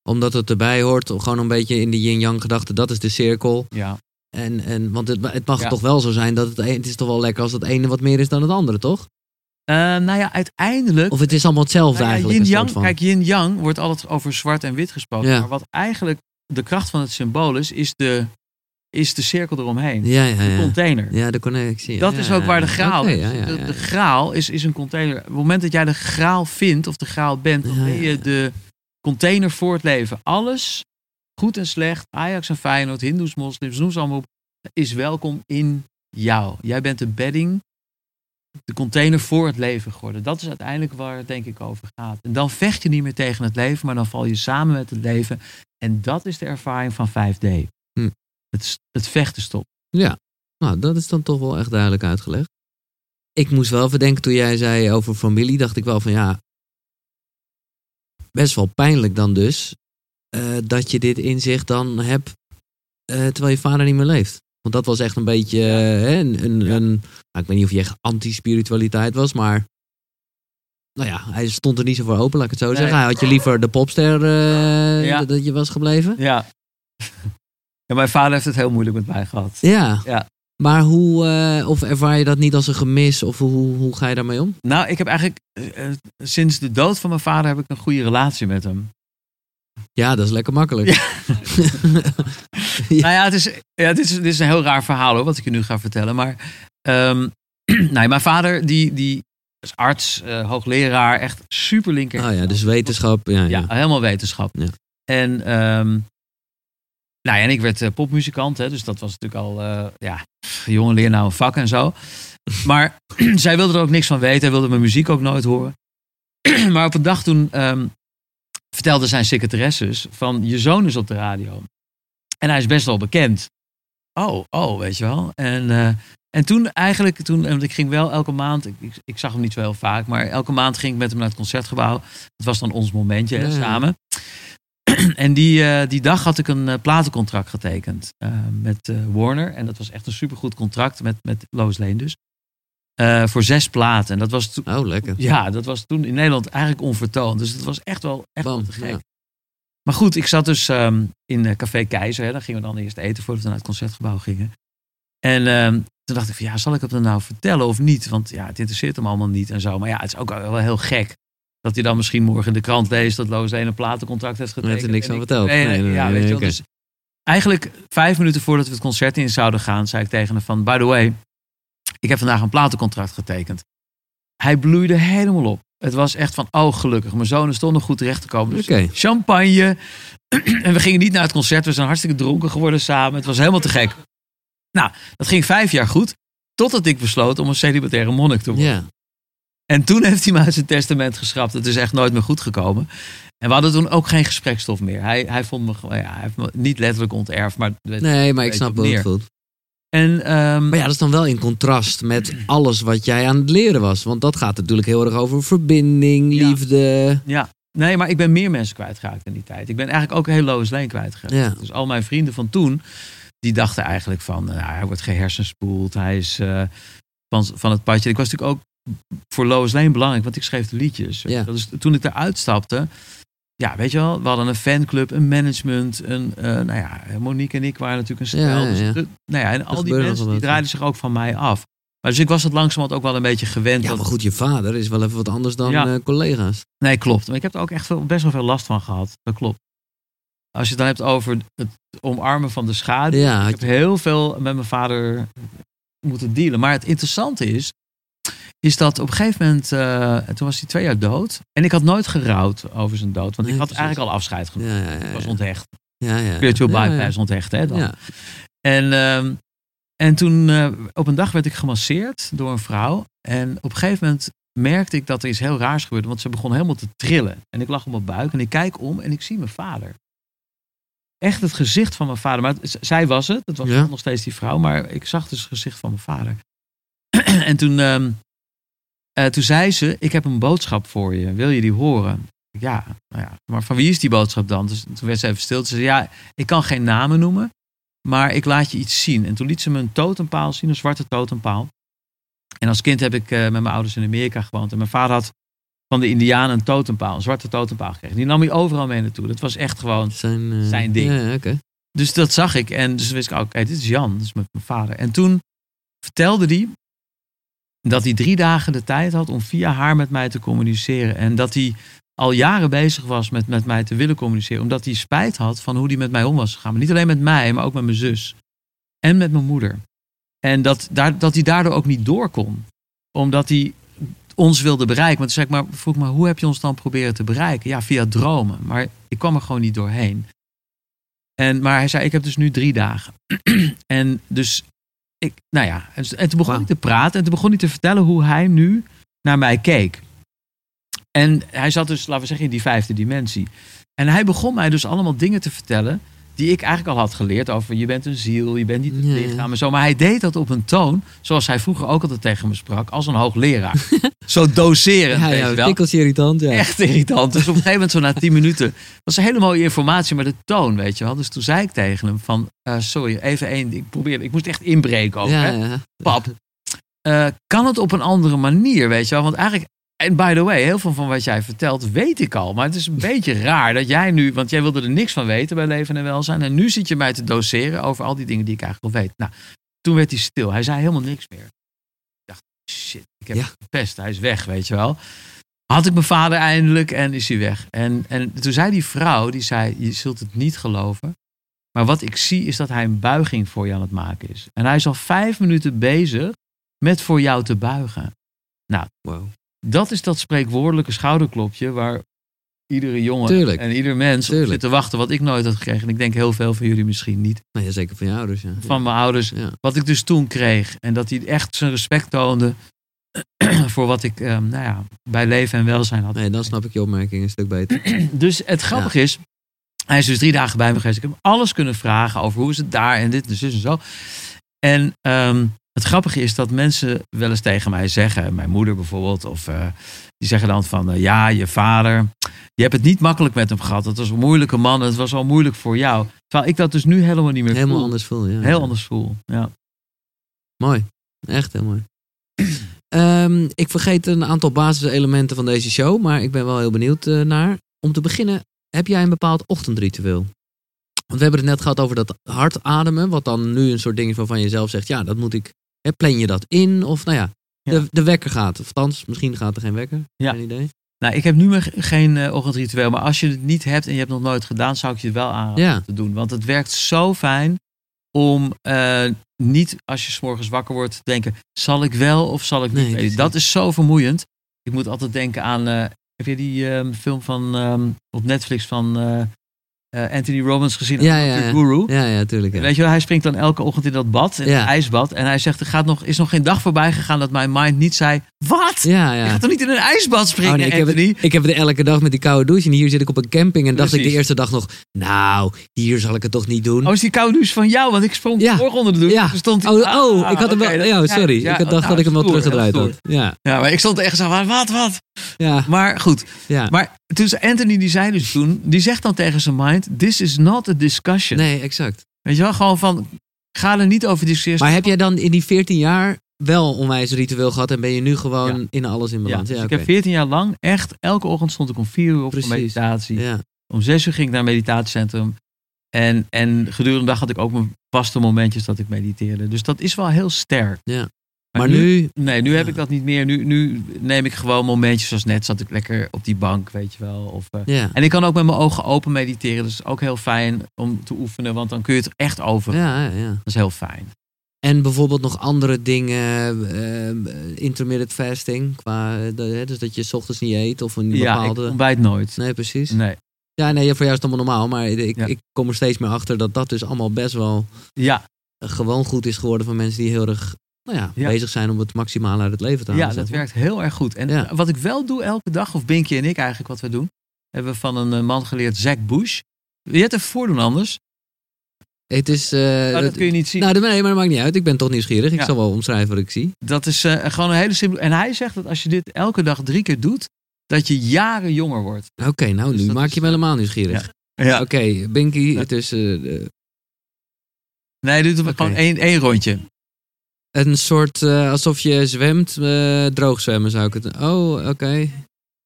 Omdat het erbij hoort, gewoon een beetje in de yin-yang gedachte, dat is de cirkel. ja. En, en, want het, het mag Ja. toch wel zo zijn dat het, het is toch wel lekker als het ene wat meer is dan het andere, toch? Eh, nou ja, uiteindelijk. Of het is allemaal hetzelfde nou ja, eigenlijk. soort van. kijk, yin-yang wordt altijd over zwart en wit gesproken. Ja. Maar wat eigenlijk de kracht van het symbool is, is de, is de cirkel eromheen. ja, ja, De container. Ja, de connectie. Dat is ook waar de graal is. De, graal is, is een container. Op het moment dat jij de graal vindt of de graal bent, dan ben je de container voor het leven. Alles, goed en slecht, Ajax en Feyenoord, Hindoes, moslims, noem ze allemaal op, is welkom in jou. Jij bent de bedding, de container voor het leven geworden. Dat is uiteindelijk waar het denk ik over gaat. En dan vecht je niet meer tegen het leven, maar dan val je samen met het leven. En dat is de ervaring van 5D. Hm. Het, het vechten stopt. Ja, nou, dat is dan toch wel echt duidelijk uitgelegd. Ik moest wel verdenken toen jij zei over familie, dacht ik wel van ja, best wel pijnlijk dan dus, eh, dat je dit inzicht dan hebt eh, terwijl je vader niet meer leeft. Want dat was echt een beetje eh, hè, een, een, Ja. een nou, ik weet niet of je echt anti-spiritualiteit was, maar nou ja, hij stond er niet zo voor open, laat ik het zo Nee. zeggen. Hij had je liever de popster Ja. dat je was gebleven. Ja. Ja. Mijn vader heeft het heel moeilijk met mij gehad. Ja. Ja. Maar hoe, eh, of ervaar je dat niet als een gemis? Of hoe, hoe ga je daarmee om? Nou, ik heb eigenlijk eh, eh, sinds de dood van mijn vader heb ik een goede relatie met hem. Ja, dat is lekker makkelijk. Ja. Nou ja, het is, ja het, is, het is een heel raar verhaal hoor, wat ik je nu ga vertellen. Maar ehm, nou, mijn vader, die, die is arts, hoogleraar, echt super linker. Oh ja, dus wetenschap. Ja, ja. Ja, helemaal wetenschap. Ja. En, ehm, nou ja, en ik werd eh, popmuzikant, hè, dus dat was natuurlijk al, eh, ja, jongen leer nou een vak en zo. Maar zij wilde er ook niks van weten, hij wilde mijn muziek ook nooit horen. maar op een dag toen ehm, vertelde zijn secretaresses van, je zoon is op de radio. En hij is best wel bekend. Oh, oh, weet je wel. En, eh, en toen eigenlijk, toen, want ik ging wel elke maand, ik, ik, ik zag hem niet zo heel vaak, maar elke maand ging ik met hem naar het concertgebouw. Het was dan ons momentje hè, samen. En die, eh, die dag had ik een eh, platencontract getekend eh, met Warner. En dat was echt een supergoed contract met, met Lois Lane dus. Voor zes platen. En dat was, toen- Oh, lekker. ja, dat was toen in Nederland eigenlijk onvertoond. Dus dat was echt wel, echt Bam, te gek. ja. Maar goed, ik zat dus ehm, in Café Keizer. Hè. Daar gingen we dan eerst eten voordat we naar het concertgebouw gingen. En ehm, toen dacht ik van ja, zal ik het hem nou vertellen of niet? Want ja, het interesseert hem allemaal niet en zo. Maar ja, het is ook wel heel gek. Dat hij dan misschien morgen in de krant leest dat Loos een platencontract heeft getekend. heeft hij niks ik- verteld. Nee, nee, Nee, nee, ja, nee, weet je oké. Dus eigenlijk vijf minuten voordat we het concert in zouden gaan, zei ik tegen hem van, by the way, ik heb vandaag een platencontract getekend. Hij bloeide helemaal op. Het was echt van, oh gelukkig, mijn toch nog goed terecht te komen. Dus champagne. en we gingen niet naar het concert. We zijn hartstikke dronken geworden samen. Het was helemaal te gek. Nou, dat ging vijf jaar goed. Totdat ik besloot om een celibataire monnik te worden. Ja. En toen heeft hij me uit zijn testament geschrapt. Het is echt nooit meer goed gekomen. En we hadden toen ook geen gesprekstof meer. Hij, hij vond me gewoon, ja, hij heeft me niet letterlijk onterfd, maar. Nee, maar ik snap wel het voelt. En, ehm, Maar ja, dat is dan wel in contrast met alles wat jij aan het leren was. Want dat gaat natuurlijk heel erg over verbinding, Ja. liefde. ja, nee, maar ik ben meer mensen kwijtgeraakt in die tijd. Ik ben eigenlijk ook heel Lois Lane kwijtgeraakt. Ja. Dus al mijn vrienden van toen, die dachten eigenlijk van, nou, hij wordt gehersenspoeld. Hij is eh, van, van het padje. Ik was natuurlijk ook voor Lois Lane belangrijk, want ik schreef de liedjes. Ja. Dus toen ik eruit stapte, ja, weet je wel, we hadden een fanclub, een management, een, eh, nou ja, Monique en ik waren natuurlijk een stel. ja, dus ja. nou ja, en al die mensen die draaiden zich ook van mij af. Maar dus ik was het langzamerhand ook wel een beetje gewend. Ja, dat, maar goed, je vader is wel even wat anders dan Ja. eh, collega's. Nee, klopt. Maar ik heb er ook echt veel, best wel veel last van gehad. Dat klopt. Als je het dan hebt over het omarmen van de schade. Ja, ik heb je- heel veel met mijn vader moeten dealen. Maar het interessante is, is dat op een gegeven moment, eh, toen was hij twee jaar dood. En ik had nooit gerouwd over zijn dood. Want Nee, ik had precies. eigenlijk al afscheid genomen. ja, ja, ja, Ik was onthecht. Ja, ja. Spiritual Ja, ja. bypass onthecht, hè dan. Ja. En, ehm, en toen eh, op een dag werd ik gemasseerd door een vrouw. En op een gegeven moment merkte ik dat er iets heel raars gebeurde. Want ze begon helemaal te trillen. En ik lag op mijn buik en ik kijk om en ik zie mijn vader. Echt het gezicht van mijn vader. Maar het- zij was het. Het was nog steeds die vrouw. Maar ik zag dus het gezicht van mijn vader. en toen, eh, toen zei ze, ik heb een boodschap voor je. Wil je die horen? Ja, nou ja, maar van wie is die boodschap dan? Dus toen werd ze even stil. Ze zei, ja, ik kan geen namen noemen. Maar ik laat je iets zien. En toen liet ze me een totempaal zien, een zwarte totempaal. En als kind heb ik eh, met mijn ouders in Amerika gewoond. En mijn vader had van de Indianen een totempaal, een zwarte totempaal gekregen. Die nam hij overal mee naartoe. Dat was echt gewoon Zijn, eh, Zijn ding. Ja. Dus dat zag ik. En dus wist ik, oké, dit is Jan. Dat is met mijn vader. En toen vertelde hij dat hij drie dagen de tijd had om via haar met mij te communiceren. En dat hij al jaren bezig was met, met mij te willen communiceren. Omdat hij spijt had van hoe hij met mij om was gegaan. Maar niet alleen met mij, maar ook met mijn zus. En met mijn moeder. En dat, daar, dat hij daardoor ook niet door kon. Omdat hij ons wilde bereiken. Want toen ik maar, vroeg maar, hoe heb je ons dan proberen te bereiken? Ja, via dromen. Maar ik kwam er gewoon niet doorheen. En, maar hij zei, ik heb dus nu drie dagen. en dus, ik, nou ja. En, en toen begon hij te praten. En toen begon hij te vertellen hoe hij nu naar mij keek. En hij zat dus, laten we zeggen, in die vijfde dimensie. En hij begon mij dus allemaal dingen te vertellen die ik eigenlijk al had geleerd over je bent een ziel, je bent niet het lichaam en zo. Maar hij deed dat op een toon, zoals hij vroeger ook altijd tegen me sprak, als een hoogleraar. zo doserend, Ja, weet ja, wel. irritant. Ja. Echt irritant. Dus op een gegeven moment, zo na tien minuten, was een hele mooie informatie, maar de toon, weet je wel. Dus toen zei ik tegen hem van, eh, sorry, even één ding. Ik probeerde, ik moest echt inbreken ook, ja, hè. Pap, eh, kan het op een andere manier, weet je wel? Want eigenlijk, en by the way, heel veel van wat jij vertelt weet ik al. Maar het is een beetje raar dat jij nu, want jij wilde er niks van weten bij leven en welzijn. En nu zit je mij te doseren over al die dingen die ik eigenlijk al weet. Nou, toen werd hij stil. Hij zei helemaal niks meer. Ik dacht, shit, ik heb Ja. gepest. Hij is weg, weet je wel. Had ik mijn vader eindelijk en is hij weg. En, en toen zei die vrouw, die zei, je zult het niet geloven. Maar wat ik zie is dat hij een buiging voor je aan het maken is. En hij is al vijf minuten bezig met voor jou te buigen. Wow. Dat is dat spreekwoordelijke schouderklopje waar iedere jongen Tuurlijk. en ieder mens op zit te wachten wat ik nooit had gekregen. En ik denk heel veel van jullie misschien niet. Nou ja, zeker van je ouders. Ja. Van mijn ouders. Ja. Wat ik dus toen kreeg. En dat hij echt zijn respect toonde voor wat ik eh, nou ja, bij leven en welzijn had. Nee, dan snap ik je opmerking een stuk beter. Dus het grappige is, hij is dus drie dagen bij me geweest. Ik heb hem alles kunnen vragen over hoe is het daar en dit en zus en zo. En ehm, het grappige is dat mensen wel eens tegen mij zeggen, mijn moeder bijvoorbeeld, of eh, die zeggen dan van eh, ja, je vader, je hebt het niet makkelijk met hem gehad. Het was een moeilijke man, het was al moeilijk voor jou. Terwijl ik dat dus nu helemaal niet meer Helemaal voel. anders voel. Ja. Heel anders voel. Ja. Mooi. Echt heel mooi. Ehm, ik vergeet een aantal basiselementen van deze show, maar ik ben wel heel benieuwd eh, naar. Om te beginnen, heb jij een bepaald ochtendritueel? Want we hebben het net gehad over dat hard ademen, wat dan nu een soort ding is waarvan je zelf zegt, ja, dat moet ik. Hè, plan je dat in? Of nou ja. De, de wekker gaat. Of althans, misschien gaat er geen wekker. Ja. Geen idee. Nou, ik heb nu meer geen eh, ochtendritueel, maar als je het niet hebt en je hebt het nog nooit gedaan, zou ik je het wel aanraden Ja. te doen. Want het werkt zo fijn om eh, niet als je 's morgens wakker wordt te denken, zal ik wel of zal ik niet? Nee, dat is zo vermoeiend. Ik moet altijd denken aan, eh, heb je die ehm, film van ehm, op Netflix van eh, Anthony Robbins gezien? Ja, Dr. ja, ja. Guru. Ja, ja, tuurlijk. Ja. Weet je wel, hij springt dan elke ochtend in dat bad, in het ijsbad. En hij zegt, er gaat nog, is nog geen dag voorbij gegaan dat mijn mind niet zei, wat? Ja, Je ja. gaat toch niet in een ijsbad springen, Oh, nee, ik, heb Anthony? het, ik heb het elke dag met die koude douche. En hier zit ik op een camping. En dacht ik de eerste dag nog, nou, hier zal ik het toch niet doen. Oh, is die koude douche van jou? Want ik sprong Ja. onder de douche. Ja. Toen stond hij- Oh, Ah, oh, ik had hem wel. Ja, sorry. ik had dacht nou, dat ik hem wel teruggedraaid had. Ja, Ja, maar ik stond echt zo van, wat, wat? Ja, Maar goed. ja. Maar zei Anthony, die zei dus toen, die zegt dan tegen zijn mind, this is not a discussion. Nee, exact. Weet je wel, gewoon van, ga er niet over discussiëren. Maar heb jij dan in die 14 jaar wel onwijs ritueel gehad en ben je nu gewoon Ja. in alles in ja, balans? dus Ja, ik oké. heb 14 jaar lang echt, elke ochtend stond ik om 4 uur op voor Precies. meditatie. Ja, Om 6 uur ging ik naar een meditatiecentrum. En, en gedurende de dag had ik ook mijn vaste momentjes dat ik mediteerde. Dus dat is wel heel sterk. Ja. Maar nu, Nee, nu heb ik dat niet meer. Nu, nu neem ik gewoon momentjes zoals net zat ik lekker op die bank, weet je wel. Of, eh, ja. En ik kan ook met mijn ogen open mediteren. Dus ook heel fijn om te oefenen, want dan kun je het echt over. Ja, ja. Dat is heel fijn. En bijvoorbeeld nog andere dingen, eh, intermittent fasting, qua, eh, dus dat je 's ochtends niet eet of een Ja, ik bepaalde... ontbijt nooit. Nee, precies. Nee. Ja, nee, voor jou is het allemaal normaal, maar ik, Ja. ik kom er steeds meer achter dat dat dus allemaal best wel Ja, gewoon goed is geworden van mensen die heel erg nou ja, Ja. bezig zijn om het maximale uit het leven te halen. ja, dat werkt heel erg goed. En Ja. wat ik wel doe elke dag, of Binky en ik eigenlijk wat we doen, hebben we van een eh, man geleerd, Zack Bush. Wil je het even voordoen anders? Het is... Oh, dat kun je niet zien. nou, nee, maar dat maakt niet uit. Ik ben toch nieuwsgierig. Ik Ja. zal wel omschrijven wat ik zie. Dat is eh, gewoon een hele simpele. En hij zegt dat als je dit elke dag drie keer doet, dat je jaren jonger wordt. Oké, nou, Dus nu maak is, je me helemaal nieuwsgierig. Ja. Oké, Binky, het is... Nee, doet Oké. gewoon één, één rondje. Een soort, eh, alsof je zwemt, eh droog zwemmen zou ik het... Oh, oké.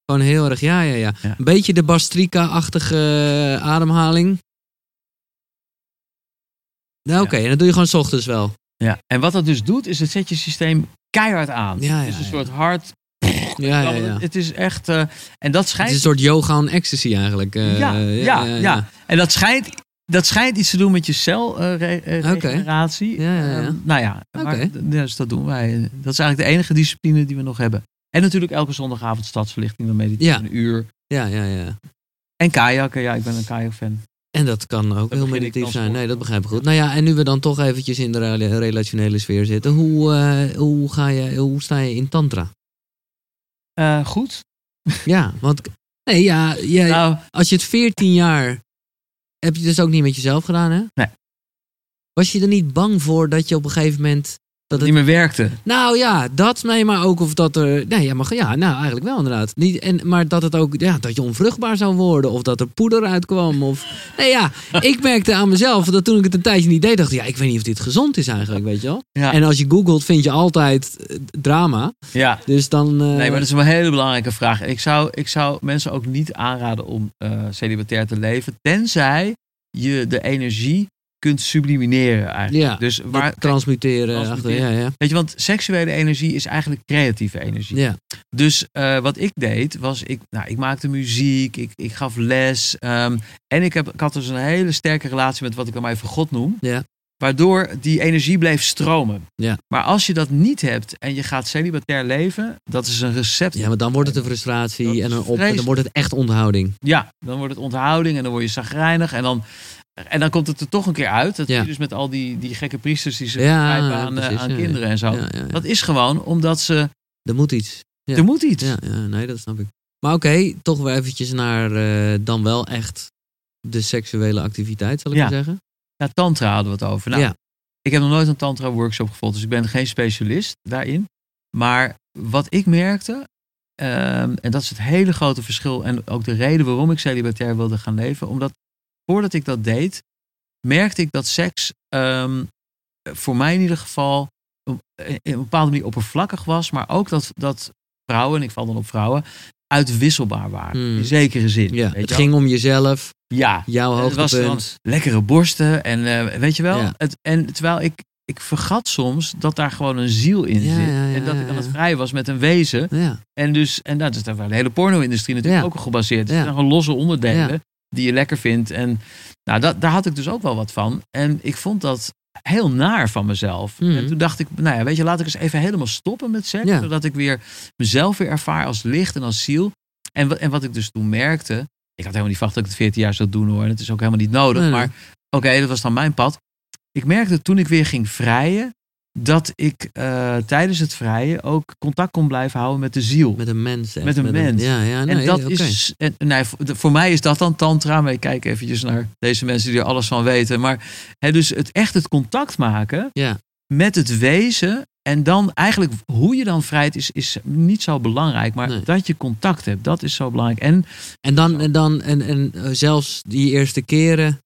Gewoon heel erg, ja, ja, ja. Ja. Een beetje de Bastrika-achtige ademhaling. Nou, oké, en dat doe je gewoon 's ochtends wel. Ja. En wat dat dus doet, is het zet je systeem keihard aan. Ja, het is ja, een ja. soort hard. Ja, ja, ja. Het is echt. eh, en dat Het schijnt. is een soort yoga en ecstasy eigenlijk. ja, ja, ja, En dat schijnt, dat schijnt iets te doen met je celregeneratie. Ja, ja, ja. nou ja, maar, dus dat doen wij. Dat is eigenlijk de enige discipline die we nog hebben. En natuurlijk elke zondagavond stadsverlichting, dan mediteren Ja. een uur. Ja, ja, ja. En kajakken, ja, ik ben een kajakfan. En dat kan ook heel meditatief zijn. Nee, dat begrijp ik goed. Nou ja, en nu we dan toch eventjes in de rela- relationele sfeer zitten. Hoe, eh, hoe, ga je, hoe sta je in tantra? Eh, goed. Ja, want... Nee, ja, jij- Nou, als je het 14 jaar... Heb je dus ook niet met jezelf gedaan, hè? Nee. Was je er niet bang voor dat je op een gegeven moment... Dat het, niet meer werkte. nou ja, dat, nee, maar ook of dat er... Nee, ja, maar, ja, nou eigenlijk wel inderdaad. Niet, en, maar dat het ook, ja, dat je onvruchtbaar zou worden. Of dat er poeder uitkwam. Of, nee ja, ik merkte aan mezelf dat toen ik het een tijdje niet deed, dacht ik, ja, ik weet niet of dit gezond is eigenlijk, weet je wel. Ja. En als je googelt, vind je altijd eh, drama. ja. Dus dan... eh, Nee, maar dat is een hele belangrijke vraag. Ik zou, ik zou mensen ook niet aanraden om eh celibatair te leven, tenzij je de energie kunt sublimineren eigenlijk. Ja, dus waar, transmuteren. transmuteren. Achter, ja, ja. weet je, want seksuele energie is eigenlijk creatieve energie. Ja, Dus eh, wat ik deed, was ik, nou, ik maakte muziek, ik, ik gaf les. ehm, en ik, heb, ik had dus een hele sterke relatie met wat ik dan maar even God noem. Ja. Waardoor die energie bleef stromen. Ja. Maar als je dat niet hebt en je gaat celibatair leven, dat is een recept. ja, maar dan wordt het een frustratie en een op, vreselijk. dan wordt het echt onthouding. Ja, dan wordt het onthouding en dan word je zagrijnig. En dan, en dan komt het er toch een keer uit. Dat Ja. je dus met al die, die gekke priesters die zich Ja, aan, precies, aan ja, kinderen en zo. Dat is gewoon omdat ze... Er moet iets. Er moet iets. Ja, nee, dat snap ik. Maar oké, toch weer eventjes naar eh, dan wel echt de seksuele activiteit, zal ik maar zeggen. Ja, tantra hadden we het over. Nou, Ik heb nog nooit een tantra workshop gevolgd, dus ik ben geen specialist daarin. Maar wat ik merkte, ehm, en dat is het hele grote verschil en ook de reden waarom ik celibatair wilde gaan leven, omdat voordat ik dat deed, merkte ik dat seks ehm, voor mij in ieder geval op in een bepaalde manier oppervlakkig was, maar ook dat, dat vrouwen, en ik val dan op vrouwen, uitwisselbaar waren. Hmm. In zekere zin. ja. het ging om jezelf. Ja, jouw het was dan hoogtepunt. lekkere borsten en eh, weet je wel. Ja. Het, en terwijl ik, ik vergat soms dat daar gewoon een ziel in Ja, zit. en dat ik aan het vrij was met een wezen. Ja, En dus, en dat is daar waar de hele porno-industrie natuurlijk ook op gebaseerd. Ja. Het zijn gewoon losse onderdelen Ja. Die je lekker vindt. En nou, dat, daar had ik dus ook wel wat van. En ik vond dat heel naar van mezelf. Mhm. En toen dacht ik, nou ja, weet je, laat ik eens even helemaal stoppen met seks. Ja. Zodat ik weer mezelf weer ervaar als licht en als ziel. En, wat- en wat ik dus toen merkte, ik had helemaal niet verwacht dat ik het 14 jaar zou doen hoor. En het is ook helemaal niet nodig. Nee. Maar oké, dat was dan mijn pad. Ik merkte toen ik weer ging vrijen, dat ik eh, tijdens het vrijen ook contact kon blijven houden met de ziel. met een mens. echt, Met een mens. ja, ja, nee, en dat is, en, nee, voor, voor mij is dat dan tantra. Maar ik kijk eventjes naar deze mensen die er alles van weten. Maar hè, dus het echt het contact maken Ja, met het wezen. En dan eigenlijk hoe je dan vrijt is, is niet zo belangrijk. Maar Nee. dat je contact hebt, dat is zo belangrijk. En en dan, en, dan en, en eh, zelfs die eerste keren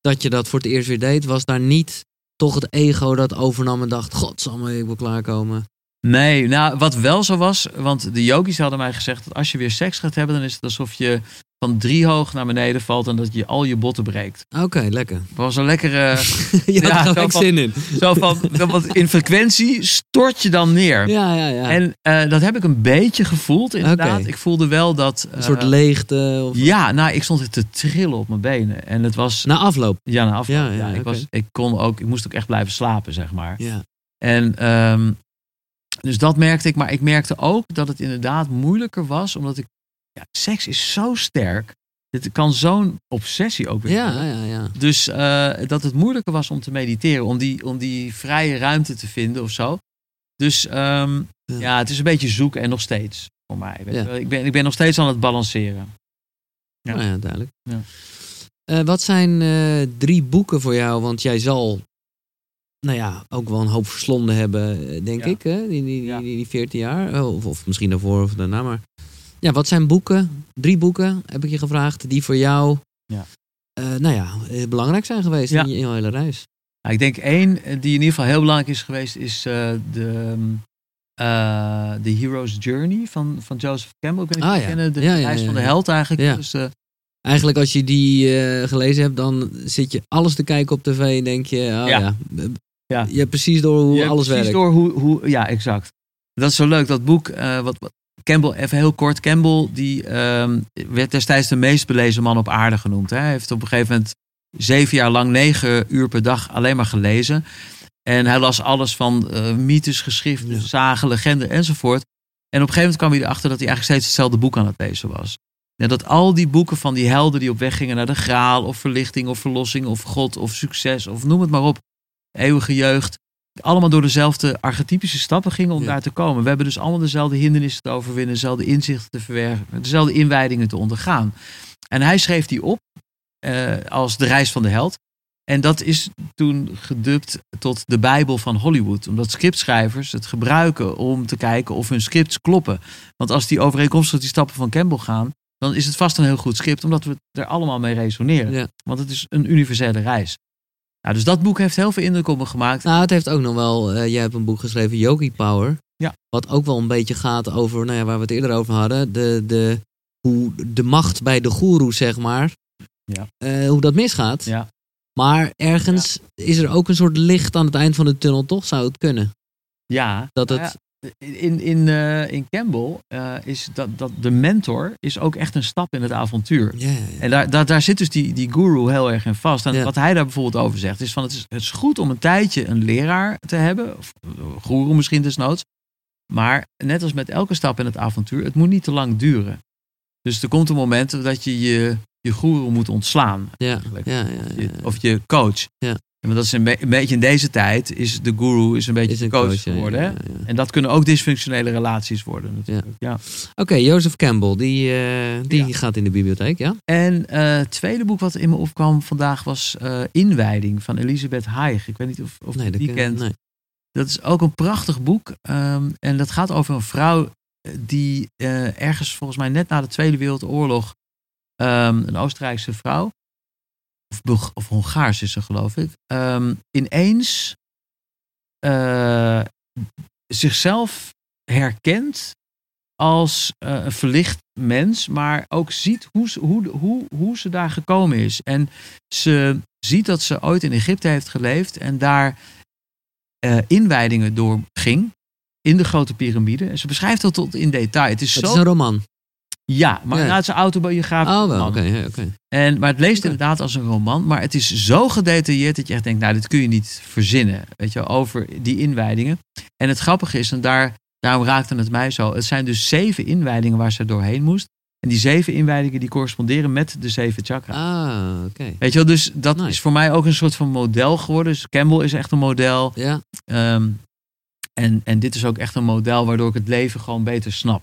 dat je dat voor het eerst weer deed, was daar niet toch het ego dat overnam en dacht, godsamme, ik wil klaarkomen. Nee, nou wat wel zo was. Want de yogis hadden mij gezegd dat als je weer seks gaat hebben. Dan is het alsof je van drie hoog naar beneden valt. En dat je al je botten breekt. Oké, lekker. Het was een lekkere... Je had Ja, er gelijk van- zin in. zo van, want in frequentie stort je dan neer. Ja, ja, ja. En eh, dat heb ik een beetje gevoeld, inderdaad. Ik voelde wel dat. een eh, soort leegte. Of... Ja, nou, ik stond te trillen op mijn benen. En het was. Na afloop. Ja, na afloop. Ja, Ja, ja, ik, was, ik kon ook. Ik moest ook echt blijven slapen, zeg maar. Ja. En. ehm, dus dat merkte ik. Maar ik merkte ook dat het inderdaad moeilijker was. Omdat ik. Ja, seks is zo sterk. Het kan zo'n obsessie ook weer. Ja, ja, ja. Dus eh, dat het moeilijker was om te mediteren, om die, om die vrije ruimte te vinden of zo. Dus ehm, Ja. ja. het is een beetje zoeken en nog steeds voor mij. Ja. ik, ben, ik ben nog steeds aan het balanceren. Ja. Nou ja, duidelijk. Ja. Eh, wat zijn eh, drie boeken voor jou? Want jij zal, nou ja, ook wel een hoop verslonden hebben, eh, denk Ja. ik, hè? Die, die, Ja. die, die 14 jaar. Oh, Of, of misschien daarvoor of daarna, maar... Ja, wat zijn boeken, drie boeken, heb ik je gevraagd, die voor jou, Ja. eh, nou ja, eh, belangrijk zijn geweest in, je, in hele reis? Nou, ik denk één die in ieder geval heel belangrijk is geweest, is eh, de, The Hero's Journey van, van Joseph Campbell. Ik weet niet of Ah, kennen, de reis van de held eigenlijk. Ja. Dus, Eigenlijk als je die gelezen hebt, dan zit je alles te kijken op tv en denk je, oh ja, Ja. Ja. Je hebt precies door hoe alles precies werkt. door hoe, hoe, ja, exact. Dat is zo leuk, dat boek, eh, wat, wat Campbell, even heel kort, Campbell die ehm, werd destijds de meest belezen man op aarde genoemd. Hè. Hij heeft op een gegeven moment zeven jaar lang negen uur per dag alleen maar gelezen. En hij las alles van eh, mythes, geschriften, Ja. zagen, legenden enzovoort. En op een gegeven moment kwam hij erachter dat hij eigenlijk steeds hetzelfde boek aan het lezen was. En dat al die boeken van die helden die op weg gingen naar de graal, of verlichting, of verlossing, of God, of succes, of noem het maar op, eeuwige jeugd, allemaal door dezelfde archetypische stappen gingen om Ja. daar te komen. We hebben dus allemaal dezelfde hindernissen te overwinnen, dezelfde inzichten te verwerven, dezelfde inwijdingen te ondergaan. En hij schreef die op eh, als de reis van de held. En dat is toen gedubt tot de Bijbel van Hollywood. Omdat scriptschrijvers het gebruiken om te kijken of hun scripts kloppen. Want als die overeenkomstig die stappen van Campbell gaan, dan is het vast een heel goed script, omdat we er allemaal mee resoneren. Ja. Want het is een universele reis. Nou, dus dat boek heeft heel veel indruk op me gemaakt. Nou, het heeft ook nog wel, eh, jij hebt een boek geschreven, Yogi Power. Ja. Wat ook wel een beetje gaat over, nou ja, waar we het eerder over hadden, de, de, hoe de macht bij de goeroe, zeg maar, Ja. eh, hoe dat misgaat. Ja. Maar ergens is er ook een soort licht aan het eind van de tunnel, toch? Zou het kunnen? Ja, Dat nou het, ja, in, in, eh, in Campbell eh, is dat, dat de mentor is ook echt een stap in het avontuur. ja. En daar, daar, daar zit dus die, die guru heel erg in vast. En wat hij daar bijvoorbeeld over zegt, is van het is, het is goed om een tijdje een leraar te hebben. Of een guru misschien desnoods. Maar net als met elke stap in het avontuur, het moet niet te lang duren. Dus er komt een moment dat je je, je guru moet ontslaan. Of je coach. En dat is een, be- een beetje in deze tijd, is de guru is een beetje Is een coach, geworden. ja, hè? ja, ja. En dat kunnen ook dysfunctionele relaties worden natuurlijk. Ja. Oké, Joseph Campbell, die, eh, die gaat in de bibliotheek, ja? En eh, het tweede boek wat in me opkwam vandaag was eh, Inwijding van Elisabeth Haig. Ik weet niet of, of nee, dat die ken- kent. nee. Dat is ook een prachtig boek. ehm, en dat gaat over een vrouw die ergens volgens mij net na de Tweede Wereldoorlog, ehm, een Oostenrijkse vrouw, of, Bulg- of Hongaars is ze geloof ik, ehm, ineens eh, zichzelf herkent als eh, een verlicht mens, maar ook ziet hoe ze, hoe, hoe, hoe ze daar gekomen is. En ze ziet dat ze ooit in Egypte heeft geleefd en daar eh, inwijdingen door ging in de grote piramide. En ze beschrijft dat tot in detail. Het is Het zo. is een roman. Ja, maar Ja. het is een autobiografisch. Oh, wel, oké. oké. En, maar het leest inderdaad als een roman. Maar het is zo gedetailleerd dat je echt denkt, nou, dit kun je niet verzinnen. Weet je, wel, over die inwijdingen. En het grappige is, en daar, daarom raakte het mij zo. Het zijn dus zeven inwijdingen waar ze doorheen moest. En die zeven inwijdingen die corresponderen met de zeven chakras. Ah, oké. Weet je wel, dus dat Nice. is voor mij ook een soort van model geworden. Dus Campbell is echt een model. Ja, Ehm, en, en dit is ook echt een model waardoor ik het leven gewoon beter snap.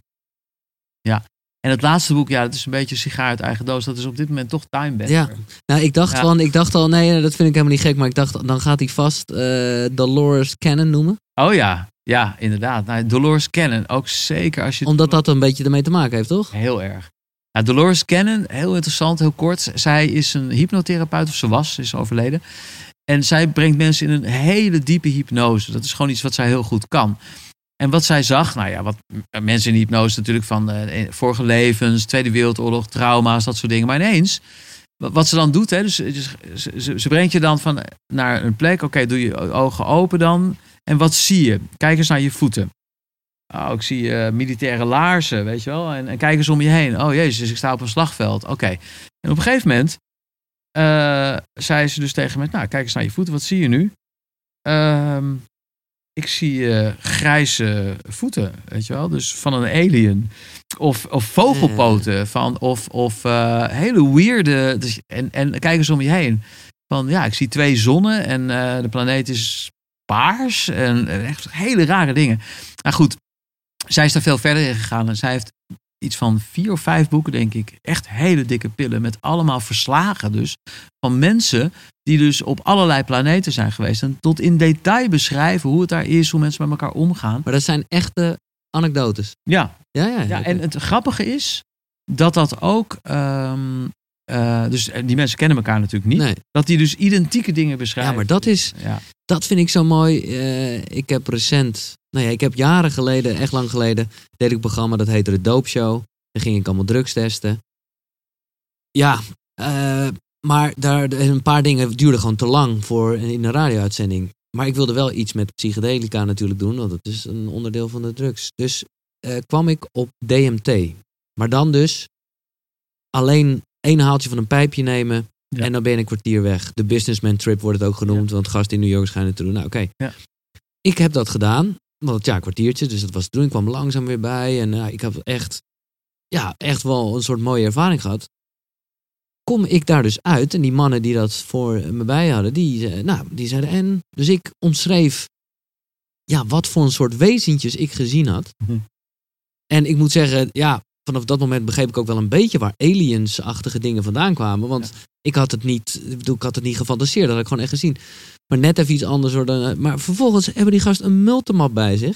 Ja. En het laatste boek, ja, dat is een beetje een sigaar uit eigen doos. Dat is op dit moment toch Time Bender. Ja. nou ik dacht Ja. van, ik dacht al, nee, dat vind ik helemaal niet gek, maar ik dacht, dan gaat hij vast eh Dolores Cannon noemen. Oh ja, ja, inderdaad. Nou, Dolores Cannon, ook zeker als je... Omdat dat een beetje ermee te maken heeft, toch? Heel erg. Nou, Dolores Cannon, heel interessant, heel kort. Zij is een hypnotherapeut, of ze was, is overleden. En zij brengt mensen in een hele diepe hypnose. Dat is gewoon iets wat zij heel goed kan. En wat zij zag, nou ja, wat mensen in hypnose natuurlijk van eh, vorige levens, Tweede Wereldoorlog, trauma's, dat soort dingen. Maar ineens, wa- wat ze dan doet, hè, dus, dus ze, brengt je dan van naar een plek. Oké, doe je ogen open dan. En wat zie je? Kijk eens naar je voeten. Oh, ik zie eh, militaire laarzen, weet je wel. En, en kijk eens om je heen. Oh jezus, ik sta op een slagveld. Oké. En op een gegeven moment eh, zei ze dus tegen me, nou kijk eens naar je voeten. Wat zie je nu? Ehm, ik zie eh, grijze voeten, weet je wel. Dus van een alien. Of, of vogelpoten. Van, of of eh, hele weirde... Dus, en, en kijk eens om je heen. Van ja, ik zie twee zonnen en eh, de planeet is paars. En eh, echt hele rare dingen. Nou goed, zij is daar veel verder in gegaan. En zij heeft iets van vier of vijf boeken, denk ik. Echt hele dikke pillen. Met allemaal verslagen dus. Van mensen die dus op allerlei planeten zijn geweest. En tot in detail beschrijven hoe het daar is. Hoe mensen met elkaar omgaan. Maar dat zijn echte anekdotes. Ja, Ja, ja. ja en het grappige is dat dat ook... ehm, eh, dus die mensen kennen elkaar natuurlijk niet. Nee. Dat die dus identieke dingen beschrijven. Ja, maar dat is, Ja, dat vind ik zo mooi. Eh, ik heb recent, nou ja, ik heb jaren geleden, echt lang geleden, deed ik een programma dat heette de Dope Show. Daar ging ik allemaal drugs testen. Ja, eh, maar daar, een paar dingen duurden gewoon te lang voor in een radio-uitzending. Maar ik wilde wel iets met psychedelica natuurlijk doen, want dat is een onderdeel van de drugs. Dus eh, kwam ik op DMT. Maar dan dus alleen één haaltje van een pijpje nemen Ja. en dan ben je een kwartier weg. De businessman trip wordt het ook genoemd, want gast in New York schijnen te doen. Nou, oké. Ja. Ik heb dat gedaan, want ja, een kwartiertje, dus dat was te doen. Ik kwam langzaam weer bij en nou, ik heb echt, ja, echt wel een soort mooie ervaring gehad. Kom ik daar dus uit en die mannen die dat voor me bij hadden, die, nou, die zeiden en. Dus ik omschreef, ja, wat voor een soort wezentjes ik gezien had. Mhm. En ik moet zeggen, ja, vanaf dat moment begreep ik ook wel een beetje waar aliens-achtige dingen vandaan kwamen. Want ik had het niet, ik bedoel, ik had het niet gefantaseerd, dat had ik gewoon echt gezien. Maar net even iets anders dan. eh, Maar vervolgens hebben die gast een multimap bij zich.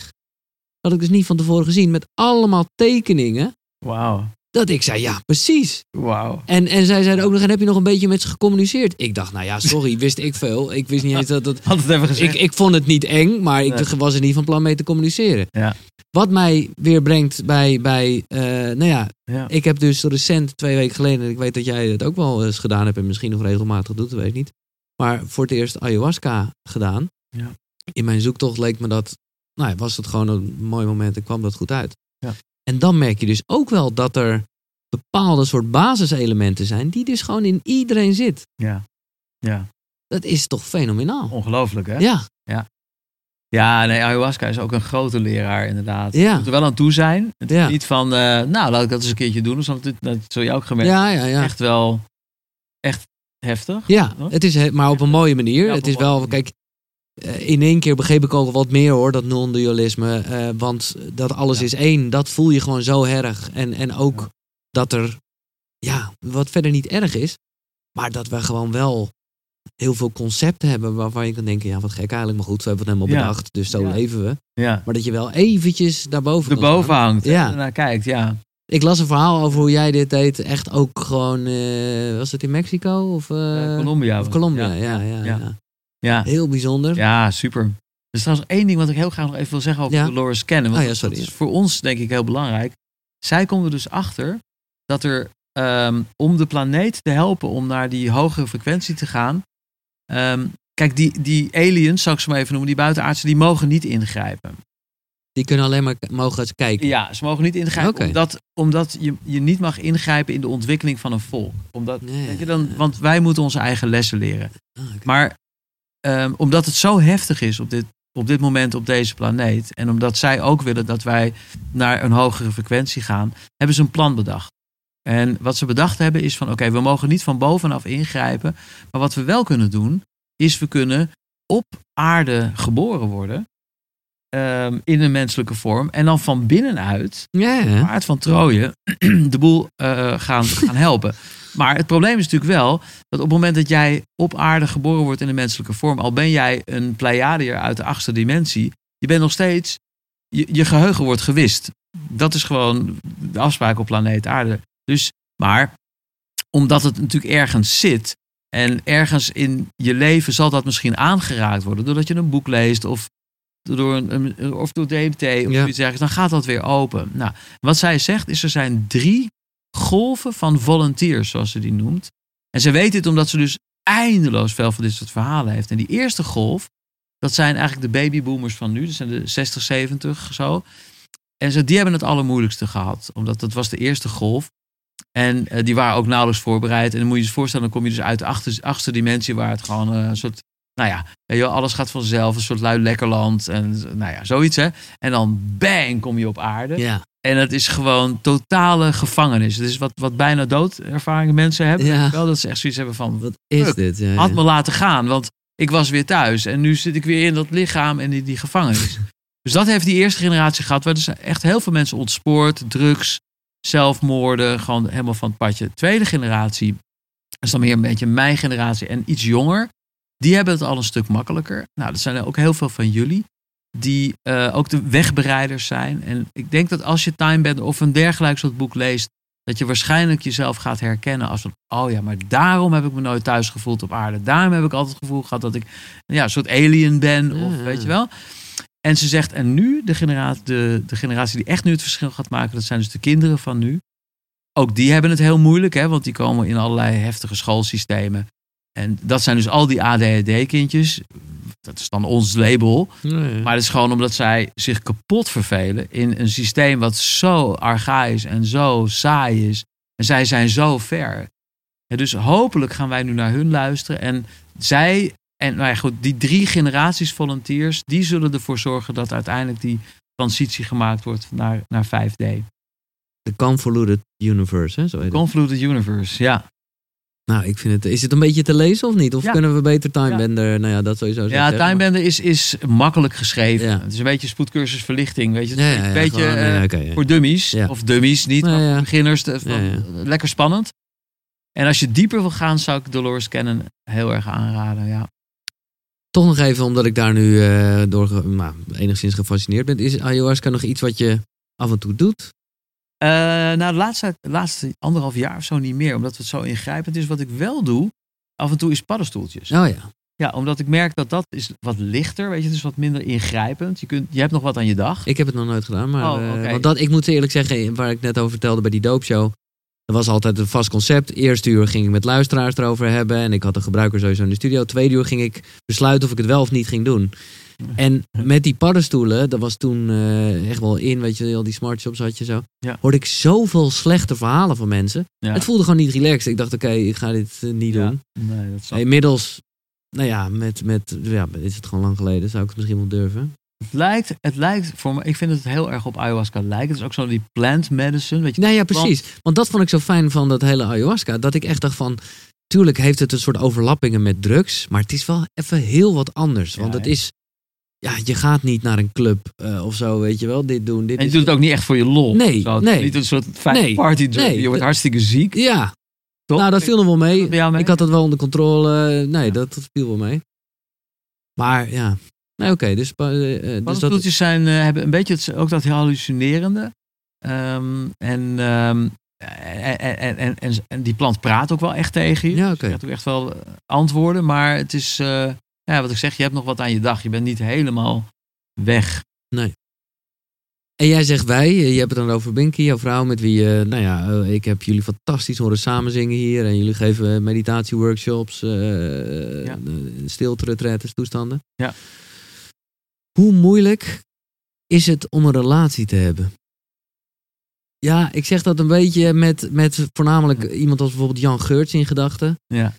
Dat had ik dus niet van tevoren gezien, met allemaal tekeningen. wauw. Dat ik zei, ja, precies. Wauw. En, en zij zeiden ook nog, en heb je nog een beetje met ze gecommuniceerd? Ik dacht, nou ja, sorry, wist ik veel. Ik wist niet eens dat het... Had het even gezegd. Ik, ik vond het niet eng, maar ik Nee. was er niet van plan mee te communiceren. Ja. Wat mij weer brengt bij, bij eh, nou ja, ja. ik heb dus recent, twee weken geleden, en ik weet dat jij het ook wel eens gedaan hebt en misschien nog regelmatig doet, dat weet ik niet. Maar voor het eerst ayahuasca gedaan. Ja. In mijn zoektocht leek me dat, nou ja, was het gewoon een mooi moment en kwam dat goed uit. Ja. En dan merk je dus ook wel dat er bepaalde soort basiselementen zijn die dus gewoon in iedereen zit. ja. Ja. Dat is toch fenomenaal. Ongelooflijk, hè? Ja, Ja, nee, ayahuasca is ook een grote leraar, inderdaad. Ja. Je moet er wel aan toe zijn. Het is Ja. niet van, eh, nou, laat ik dat eens een keertje doen. Of zo. Dat, zul je ook gemerkt. ja, ja, ja. Echt wel, echt heftig. Ja, het is, maar op een mooie manier. Ja, het is wel, kijk, eh, in één keer begreep ik ook wat meer hoor, dat non-dualisme. eh, want dat alles Ja. is één, dat voel je gewoon zo erg. En, en ook Ja. dat er, ja, wat verder niet erg is, maar dat we gewoon wel heel veel concepten hebben waarvan je kan denken, ja, wat gek eigenlijk, maar goed, we hebben het helemaal Ja. bedacht, dus zo leven we. Ja. Maar dat je wel eventjes daarboven Erboven hangt. Ja. Naar kijkt, ja. Ik las een verhaal over hoe jij dit deed, echt ook gewoon, eh, was het in Mexico? Of, Eh, Colombia. Of Colombia, ja, ja, ja. Ja. Ja. Heel bijzonder. Ja, super. Er is trouwens één ding wat ik heel graag nog even wil zeggen over Ja. Dolores Cannon. Want Oh ja, sorry. Dat is voor ons denk ik heel belangrijk. Zij komt er dus achter dat er ehm, om de planeet te helpen om naar die hogere frequentie te gaan. ehm, kijk, die, die aliens, zal ik ze maar even noemen, die buitenaardsen, die mogen niet ingrijpen. Die kunnen alleen maar mogen eens kijken. Ja, ze mogen niet ingrijpen omdat, omdat je, je niet mag ingrijpen in de ontwikkeling van een volk. Omdat, Nee. weet je dan, want wij moeten onze eigen lessen leren. Ah. Maar ehm, omdat het zo heftig is op dit, op dit moment op deze planeet. En omdat zij ook willen dat wij naar een hogere frequentie gaan. Hebben ze een plan bedacht. En wat ze bedacht hebben is van oké, we mogen niet van bovenaf ingrijpen. Maar wat we wel kunnen doen, is we kunnen op aarde geboren worden. ehm, in een menselijke vorm. En dan van binnenuit Ja, paard van Troje de boel eh, gaan, gaan helpen. Maar het probleem is natuurlijk wel dat op het moment dat jij op aarde geboren wordt in een menselijke vorm, al ben jij een Pleiadiër uit de achtste dimensie, je bent nog steeds, je, je geheugen wordt gewist. Dat is gewoon de afspraak op planeet aarde. Dus, maar omdat het natuurlijk ergens zit en ergens in je leven zal dat misschien aangeraakt worden doordat je een boek leest of door, een, een- of door DMT of Ja. iets dergelijks, dan gaat dat weer open. Nou, wat zij zegt is er zijn drie golven van volunteers, zoals ze die noemt. En ze weet dit omdat ze dus eindeloos veel van dit soort verhalen heeft. En die eerste golf, dat zijn eigenlijk de babyboomers van nu. Dat zijn de 60, 70 zo. En ze, die hebben het allermoeilijkste gehad. Omdat dat was de eerste golf. En eh, die waren ook nauwelijks voorbereid. En dan moet je je voorstellen, dan kom je dus uit de achtste, dimensie... waar het gewoon eh, een soort... Nou ja, alles gaat vanzelf. Een soort lui lekkerland. En nou ja, zoiets hè. En dan bang, kom je op aarde. ja. En het is gewoon totale gevangenis. Het is wat, wat bijna doodervaringen mensen hebben. Ja. Wel dat ze echt zoiets hebben van... Wat is Fuck. dit? Ja, ja. had me laten gaan, want ik was weer thuis. En nu zit ik weer in dat lichaam en in die gevangenis. dus dat heeft die eerste generatie gehad. Waar dus echt heel veel mensen ontspoord. Drugs, zelfmoorden. Gewoon helemaal van het padje. Tweede generatie. Dat is dan meer een beetje mijn generatie en iets jonger. Die hebben het al een stuk makkelijker. Nou, dat zijn er ook heel veel van jullie. Die eh, ook de wegbereiders zijn. En ik denk dat als je Time Band of een dergelijk soort boek leest. dat je waarschijnlijk jezelf gaat herkennen als van, oh ja, maar daarom heb ik me nooit thuis gevoeld op aarde. Daarom heb ik altijd het gevoel gehad dat ik ja, een soort alien ben, of weet je wel. En ze zegt, en nu, de generatie, de, de generatie die echt nu het verschil gaat maken, dat zijn dus de kinderen van nu. Ook die hebben het heel moeilijk, hè, want die komen in allerlei heftige schoolsystemen. En dat zijn dus al die ADHD-kindjes. Dat is dan ons label. Nee. Maar het is gewoon omdat zij zich kapot vervelen in een systeem wat zo archaïs en zo saai is. En zij zijn zo ver. En dus hopelijk gaan wij nu naar hun luisteren. En zij, en nou ja, goed, die drie generaties volunteers, die zullen ervoor zorgen dat uiteindelijk die transitie gemaakt wordt naar, naar 5D. The Convoluted Universe, hè? Zo heet het. Convoluted Universe, ja. Nou, ik vind het... Is het een beetje te lezen of niet? Of Ja. kunnen we beter Timebender... Nou ja, dat sowieso Ja, zeggen, Timebender is, is makkelijk geschreven. Ja. Het is een beetje spoedcursus verlichting, weet je. Ja, ja, een ja, beetje gewoon, eh, ja, ja. voor dummies. Ja. Of dummies niet, Ja, maar ja. voor beginners. de- van- Ja, ja. Lekker spannend. En als je dieper wil gaan, zou ik Dolores Cannon heel erg aanraden. Ja. Toch nog even, omdat ik daar nu eh, door nou, enigszins gefascineerd ben. Is ayahuasca nog iets wat je af en toe doet? Eh, nou, de laatste, de laatste anderhalf jaar of zo niet meer. Omdat het zo ingrijpend is. Wat ik wel doe, af en toe is paddenstoeltjes. Oh ja. Ja, omdat ik merk dat dat is wat lichter. Weet je, het is wat minder ingrijpend. Je, kunt, je hebt nog wat aan je dag. Ik heb het nog nooit gedaan. Maar, Oh, eh, want dat, ik moet eerlijk zeggen, waar ik net over vertelde bij die doopshow. Er was altijd een vast concept. Eerste uur ging ik met luisteraars erover hebben. En ik had de gebruiker sowieso in de studio. Tweede uur ging ik besluiten of ik het wel of niet ging doen. En met die paddenstoelen, dat was toen eh, echt wel in, weet je, al die smart shops had je zo. Ja. Hoorde ik zoveel slechte verhalen van mensen. Ja. Het voelde gewoon niet relaxed. Ik dacht, oké, ik ga dit eh, niet Ja. doen. Nee, dat zal- Inmiddels, nou ja, met, met, ja, is het gewoon lang geleden. Zou ik het misschien wel durven. Het lijkt, het lijkt voor me, ik vind het heel erg op ayahuasca lijken. Het is ook zo die plant medicine. Weet je, Nee, ja, precies. Want dat vond ik zo fijn van dat hele ayahuasca. Dat ik echt dacht van, tuurlijk heeft het een soort overlappingen met drugs. Maar het is wel even heel wat anders. Want Ja, het is, ja, je gaat niet naar een club eh, of zo, weet je wel. Dit doen, dit En je is- doet het ook niet echt voor je lol. Nee, Zo, nee. Niet een soort fijne Nee, party. nee. je wordt hartstikke ziek. Ja, Toch? nou dat viel nog wel mee. Ik had dat wel onder controle. Nee, Ja. dat, dat viel wel mee. Maar ja, nee, oké. dus, eh, eh, dus dat, zijn, eh, hebben een beetje het, ook dat hallucinerende. Ehm, en, ehm, en, en, en, die plant praat ook wel echt tegen je. Ja, Dus oké. Je krijgt ook echt wel antwoorden. Maar het is, ja, wat ik zeg, je hebt nog wat aan je dag. Je bent niet helemaal weg. En jij zegt wij, je hebt het dan over Binky, jouw vrouw, met wie je, nou ja, ik heb jullie fantastisch horen samen zingen hier. En jullie geven meditatieworkshops, Ja. stilte toestanden. Ja. Hoe moeilijk is het om een relatie te hebben? Ja, ik zeg dat een beetje met, met voornamelijk iemand als bijvoorbeeld Jan Geurts in gedachten. Ja.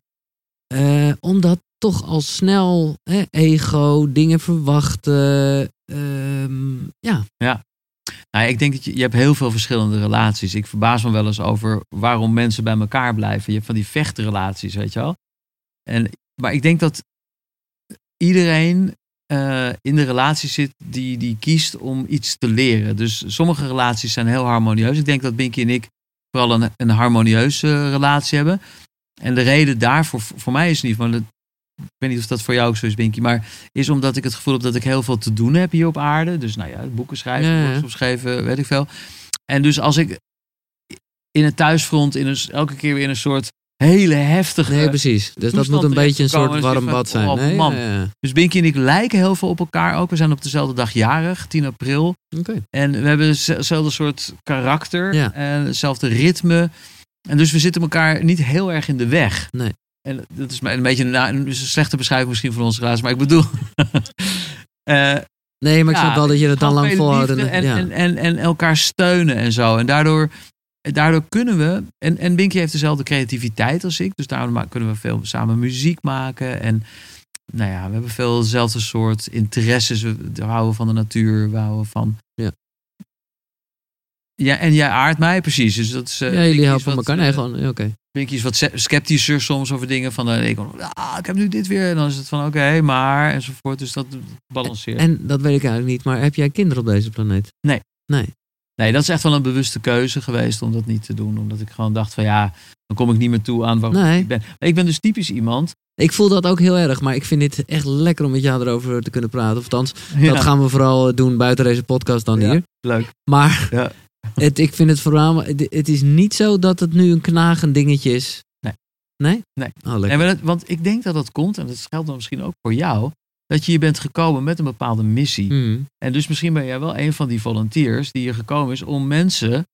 Eh, omdat toch al snel hè, ego, dingen verwachten. ehm, ja, Nou, ik denk dat je, je hebt heel veel verschillende relaties. Ik verbaas me wel eens over waarom mensen bij elkaar blijven. Je hebt van die vechtrelaties, weet je wel. En, maar ik denk dat iedereen eh, in de relatie zit die, die kiest om iets te leren. Dus sommige relaties zijn heel harmonieus. Ik denk dat Binky en ik vooral een, een harmonieuze relatie hebben. En de reden daarvoor, voor mij is niet van het. Ik weet niet of dat voor jou ook zo is, Binky. Maar is omdat ik het gevoel heb dat ik heel veel te doen heb hier op aarde. Dus nou ja, boeken schrijven, Ja, ja. workshops geven, weet ik veel. En dus als ik in het thuisfront in een, elke keer weer in een soort hele heftige... nee, precies. Dus dat moet een beetje een soort warm bad zijn. oh, Nee, man. ja, ja. Dus Binky en ik lijken heel veel op elkaar ook. We zijn op dezelfde dag jarig, 10 april. Oké. En we hebben hetzelfde soort karakter Ja. en hetzelfde ritme. En dus we zitten elkaar niet heel erg in de weg. Nee. En dat is een beetje een, slechte beschrijving misschien van onze relatie. Maar ik bedoel... eh, Nee, maar ik snap wel dat je het dan lang volhoudt. En, en, en, en elkaar steunen en zo. En daardoor, daardoor kunnen we. En, en Binky heeft dezelfde creativiteit als ik. Dus daarom ma- kunnen we veel samen muziek maken. En nou ja, we hebben veel dezelfde soort interesses. We houden van de natuur. We houden van. Ja. Ja, en jij aardt mij precies. Dus dat is, eh, ja, jullie Binky helpen wat, elkaar. Nee, eh, gewoon, oké. Binky is wat sceptischer soms over dingen. Van, eh, ik, ah, ik heb nu dit weer. En dan is het van oké, maar enzovoort. Dus dat balanceert. En dat weet ik eigenlijk niet, maar heb jij kinderen op deze planeet? Nee. Nee. Nee, dat is echt wel een bewuste keuze geweest om dat niet te doen. Omdat ik gewoon dacht van ja, dan kom ik niet meer toe aan Nee. ik ben. Maar ik ben dus typisch iemand. Ik voel dat ook heel erg, maar ik vind dit echt lekker om met jou erover te kunnen praten. Of althans, Ja, dat gaan we vooral doen buiten deze podcast dan Ja. hier. leuk. Maar Ja. het, ik vind het vooral... Het, het is niet zo dat het nu een knagend dingetje is. Nee. Nee? Nee. Oh, want ik denk dat dat komt, en dat geldt dan misschien ook voor jou, dat je hier bent gekomen met een bepaalde missie. Hmm. En dus misschien ben jij wel een van die volunteers die hier gekomen is om mensen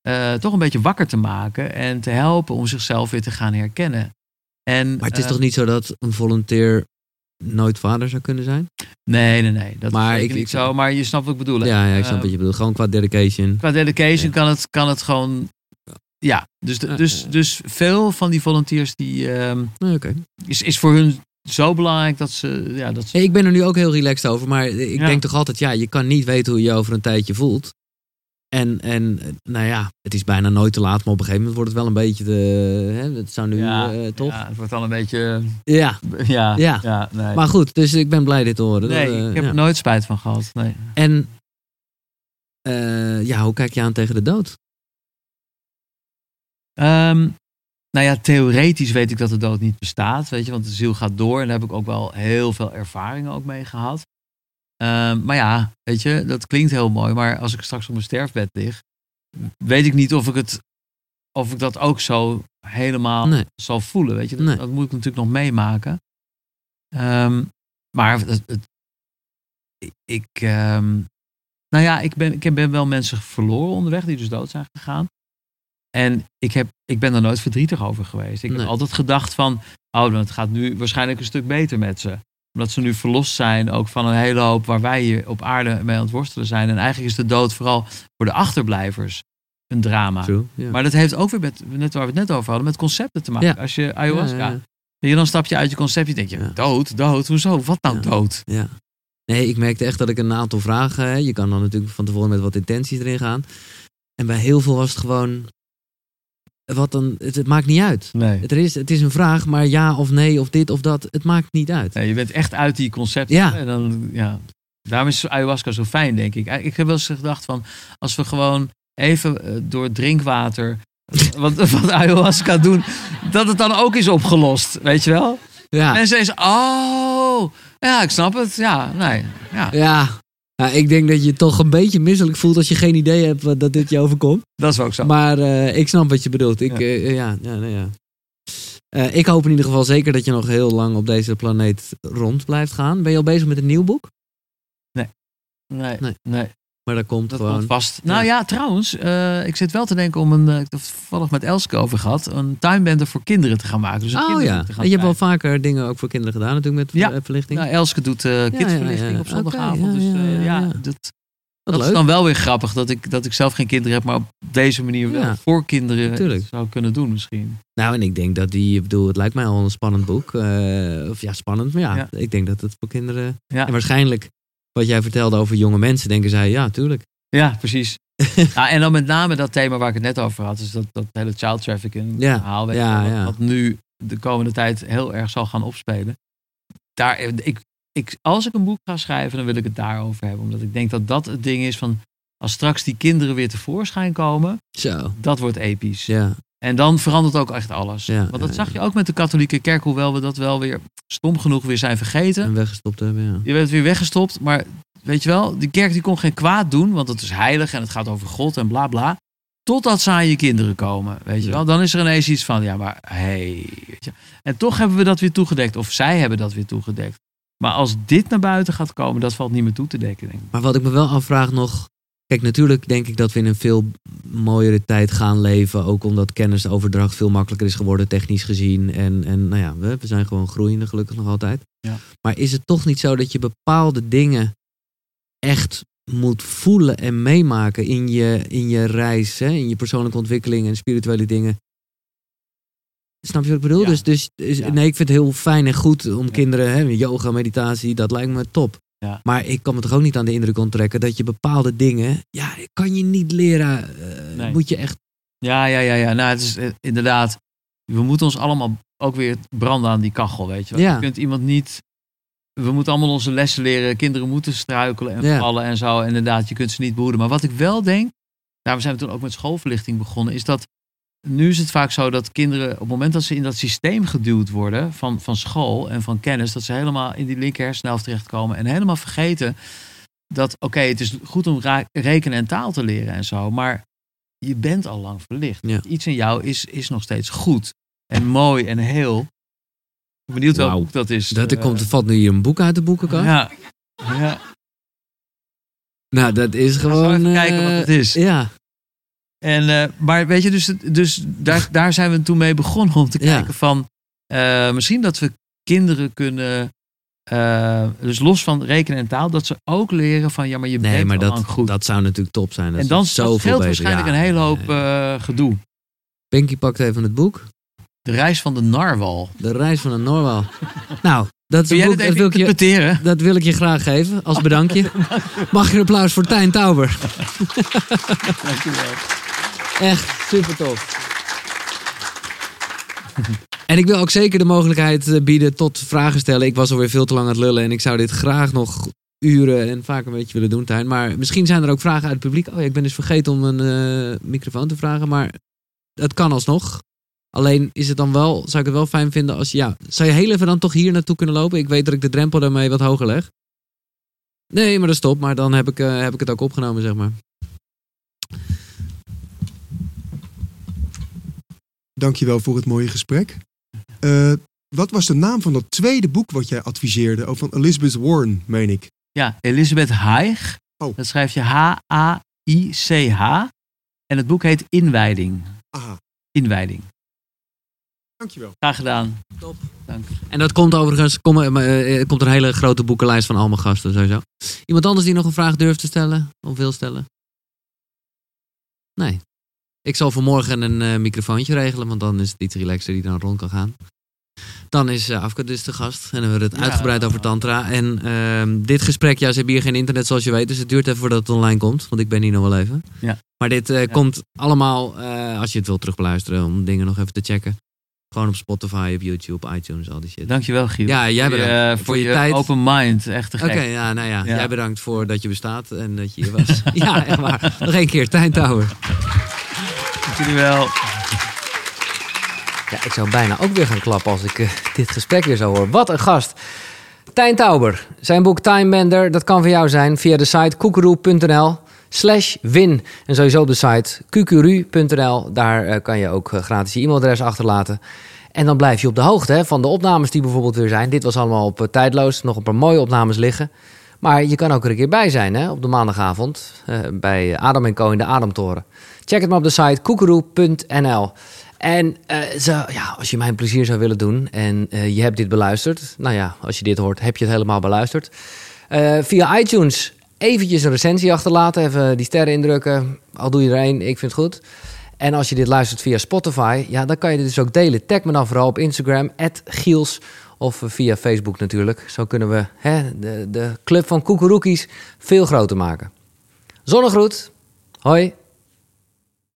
eh, toch een beetje wakker te maken en te helpen om zichzelf weer te gaan herkennen. En, Maar het is eh, toch niet zo dat een volunteer nooit vader zou kunnen zijn? Nee, nee, nee. Dat Maar ik- niet ik- zo. Maar je snapt wat ik bedoel. Ja, ja, ik snap Eh, wat je bedoelt. Gewoon qua dedication. Qua dedication Ja. kan, het, kan het gewoon... Ja, dus, dus, dus veel van die volunteers die, ehm, is, is voor hun zo belangrijk dat ze... Ja, dat ze ik ben er nu ook heel relaxed over, maar ik Ja. denk toch altijd, ja, je kan niet weten hoe je je over een tijdje voelt. En, en nou ja, het is bijna nooit te laat, maar op een gegeven moment wordt het wel een beetje de, hè, het zou nu ja, eh, toch? Ja, het wordt dan een beetje... Ja. Ja, Ja. ja. nee. maar goed, dus ik ben blij dit te horen. nee, Dat, eh, ik heb er nooit spijt van gehad. Nee. En eh, ja, hoe kijk je aan tegen de dood? Ehm, nou ja, theoretisch weet ik dat de dood niet bestaat, weet je, want de ziel gaat door en daar heb ik ook wel heel veel ervaringen ook mee gehad. Ehm, maar ja, weet je, dat klinkt heel mooi, maar als ik straks op mijn sterfbed lig, weet ik niet of ik het, of ik dat ook zo helemaal Nee. zal voelen, weet je. Dat, Nee. dat moet ik natuurlijk nog meemaken. Ehm, maar het, het- ik, ehm, nou ja, ik ben, ik ben wel mensen verloren onderweg die dus dood zijn gegaan. En ik, heb, ik ben er nooit verdrietig over geweest. Ik Nee. heb altijd gedacht van, oh, het gaat nu waarschijnlijk een stuk beter met ze. Omdat ze nu verlost zijn, ook van een hele hoop waar wij hier op aarde mee aan het worstelen zijn. En eigenlijk is de dood vooral voor de achterblijvers een drama. True. Maar dat heeft ook weer met, net waar we het net over hadden, met concepten te maken. Ja. Als je ayahuasca, Ja, ja, dan stap je uit je concept. Je denkt, je, dood, dood, hoezo? Wat nou dood? Ja. Nee, ik merkte echt dat ik een aantal vragen. Hè, je kan dan natuurlijk van tevoren met wat intenties erin gaan. En bij heel veel was het gewoon. Wat dan, het, het maakt niet uit. Nee. Het is, het is een vraag, maar ja of nee of dit of dat. Het maakt niet uit. Nee, je bent echt uit die concepten. Ja. En dan, ja. Daarom is ayahuasca zo fijn, denk ik. Ik heb wel eens gedacht van, als we gewoon even eh, door drinkwater wat, wat ayahuasca doen, dat het dan ook is opgelost, weet je wel? Ja, Mensen zeggen, oh, ja, ik snap het. Ja, nee, ja, ja. Ja, ik denk dat je toch een beetje misselijk voelt als je geen idee hebt dat dit je overkomt. dat is ook zo. Maar eh, ik snap wat je bedoelt. Ik, Ja. eh, ja, ja, nee, ja. Eh, ik hoop in ieder geval zeker dat je nog heel lang op deze planeet rond blijft gaan. Ben je al bezig met een nieuw boek? Nee, Nee. nee. Maar dat komt Dat gewoon. komt vast. Nou ja, trouwens, eh, ik zit wel te denken om een, eh, ik heb het toevallig met Elske over gehad, een tuinbender voor kinderen te gaan maken. Dus Oh ja, te en gaan je hebt wel vaker dingen ook voor kinderen gedaan natuurlijk met Ja. eh, verlichting. Nou, Elske doet eh kidsverlichting ja, ja. op zondagavond. Dus eh, ja, ja, ja, ja. dat, dat is dan wel weer grappig dat ik, dat ik zelf geen kinderen heb, maar op deze manier wel Ja. voor kinderen zou kunnen doen misschien. Nou, en ik denk dat die, ik bedoel, het lijkt mij al een spannend boek. Eh, of ja, spannend, maar ja, Ja. ik denk dat het voor kinderen. Ja. En waarschijnlijk, wat jij vertelde over jonge mensen, denken zij, ja, tuurlijk. Ja, precies. nou, en dan met name dat thema waar ik het net over had, dus dat, dat hele child trafficking Ja, verhaal, weet ja, ja. wat nu de komende tijd heel erg zal gaan opspelen. Daar, ik, ik, als ik een boek ga schrijven, dan wil ik het daarover hebben. Omdat ik denk dat dat het ding is van, als straks die kinderen weer tevoorschijn komen, Zo, dat wordt episch. ja. En dan verandert ook echt alles. Ja, Want dat ja, zag je ook met de katholieke kerk, hoewel we dat wel weer stom genoeg weer zijn vergeten. En weggestopt hebben, ja. Je werd weer weggestopt, maar weet je wel, die kerk die kon geen kwaad doen, want het is heilig en het gaat over God en bla bla. Totdat ze aan je kinderen komen, weet je Ja. wel. Dan is er ineens iets van, ja maar hey, weet je. En toch hebben we dat weer toegedekt, of zij hebben dat weer toegedekt. Maar als dit naar buiten gaat komen, dat valt niet meer toe te dekken, denk ik. Maar wat ik me wel afvraag nog. Kijk, natuurlijk denk ik dat we in een veel mooiere tijd gaan leven. Ook omdat kennisoverdracht veel makkelijker is geworden, technisch gezien. En, en nou ja, we, we zijn gewoon groeiende, gelukkig nog altijd. Ja. Maar is het toch niet zo dat je bepaalde dingen echt moet voelen en meemaken in je, in je reis, hè? in je persoonlijke ontwikkeling en spirituele dingen? Snap je wat ik bedoel? Ja. Dus, dus, dus- Ja. nee, ik vind het heel fijn en goed om kinderen, hè, yoga, meditatie, dat lijkt me top. Ja. Maar ik kan me toch ook niet aan de indruk onttrekken dat je bepaalde dingen, ja, kan je niet leren. eh, Nee. Moet je echt. Ja, ja, ja, ja. Nou, het is eh, inderdaad, we moeten ons allemaal ook weer branden aan die kachel, weet je. Ja. Je kunt iemand niet, we moeten allemaal onze lessen leren. Kinderen moeten struikelen en Ja. vallen en zo. Inderdaad, je kunt ze niet behoeden. Maar wat ik wel denk, daarom zijn we toen ook met schoolverlichting begonnen, is dat nu is het vaak zo dat kinderen op het moment dat ze in dat systeem geduwd worden van, van school en van kennis, dat ze helemaal in die linker hersenhelft terechtkomen en helemaal vergeten dat, oké, het is goed om rekenen en taal te leren en zo, maar je bent al lang verlicht. Ja. Iets in jou is, is nog steeds goed en mooi en heel. Ik ben benieuwd welk Wauw. boek dat is. Dat er Eh, komt, er valt nu hier een boek uit de boekenkast. Ja. ja. Nou, dat is Gewoon gewoon... even kijken wat eh, het is. Ja, En, eh, maar weet je, dus, dus daar, daar zijn we toen mee begonnen om te Ja. kijken van eh, misschien dat we kinderen kunnen, eh, dus los van rekenen en taal, dat ze ook leren van ja, maar je nee, bent maar al dat, goed. dat zou natuurlijk top zijn. Dat en dan scheelt waarschijnlijk Ja, een hele hoop gedoe. Pinky pakt even het boek. De reis van de narwal. De reis van een Norwal. nou, dat jij boek, dat wil, ik je, dat wil ik je graag geven als bedankje. Mag je een applaus voor Tijn Tauber. Dankjewel. Echt super tof. En ik wil ook zeker de mogelijkheid eh, bieden tot vragen stellen. Ik was alweer veel te lang aan het lullen en ik zou dit graag nog uren en vaak een beetje willen doen, Tijn. Maar misschien zijn er ook vragen uit het publiek. Oh ja, ik ben dus vergeten om een eh, microfoon te vragen, maar het kan alsnog. Alleen is het dan wel, zou ik het wel fijn vinden als ja, zou je heel even dan toch hier naartoe kunnen lopen? Ik weet dat ik de drempel daarmee wat hoger leg. Nee, maar dat is top. Maar dan heb ik, eh, heb ik het ook opgenomen, zeg maar. Dankjewel voor het mooie gesprek. Eh, wat was de naam van dat tweede boek wat jij adviseerde? Oh, van Elizabeth Warren, meen ik. Ja, Elisabeth Haig. Oh. Dat schrijf je H-A-I-C-H. En het boek heet Inwijding. Aha, Inwijding. dankjewel. Graag gedaan. Top. Dank. En dat komt overigens, kom, eh, eh, komt een hele grote boekenlijst van allemaal gasten sowieso. Iemand anders die nog een vraag durft te stellen of wil stellen? Nee. Ik zal voor morgen een eh, microfoontje regelen, want dan is het iets relaxer die dan rond kan gaan. Dan is uh, Afke dus de gast en dan hebben we het Ja. uitgebreid over tantra. En ehm, dit gesprek, ja, ze hebben hier geen internet zoals je weet, dus het duurt even voordat het online komt, want ik ben hier nog wel even. Ja. Maar dit eh, Ja. komt allemaal, eh, als je het wilt terugbeluisteren, om dingen nog even te checken. Gewoon op Spotify, op YouTube, iTunes, al die shit. Dankjewel, Giel. Ja, jij Voor je- bedankt. voor, Voor je je, tijd. open mind. Echt te Oké, gek. ja, nou ja, Ja. Jij bedankt voor dat je bestaat en dat je hier was. ja, echt waar. Nog één keer, Tijn Tower. Dank jullie wel. Ja, ik zou bijna ook weer gaan klappen als ik eh, dit gesprek weer zou horen. Wat een gast. Tijn Tauber. Zijn boek Time Bender, dat kan voor jou zijn via de site koekeroe.nl slash win. En sowieso op de site qqru.nl. Daar eh, kan je ook eh, gratis je e-mailadres achterlaten. En dan blijf je op de hoogte hè, van de opnames die bijvoorbeeld weer zijn. Dit was allemaal op tijdloos. Nog een paar mooie opnames liggen. Maar je kan ook er een keer bij zijn hè, op de maandagavond. bij Adam en Co in de Adamtoren. Check het maar op de site koekeroe.nl. En eh, zo, ja, als je mij een plezier zou willen doen en eh, je hebt dit beluisterd. Nou ja, als je dit hoort, heb je het helemaal beluisterd. Eh, via iTunes eventjes een recensie achterlaten. Even die sterren indrukken. Al doe je er één, ik vind het goed. En als je dit luistert via Spotify, ja, dan kan je dit dus ook delen. Tag me dan vooral op Instagram, Giels. Of via Facebook natuurlijk. Zo kunnen we hè, de, de club van koekeroekies veel groter maken. Zonnegroet. Hoi.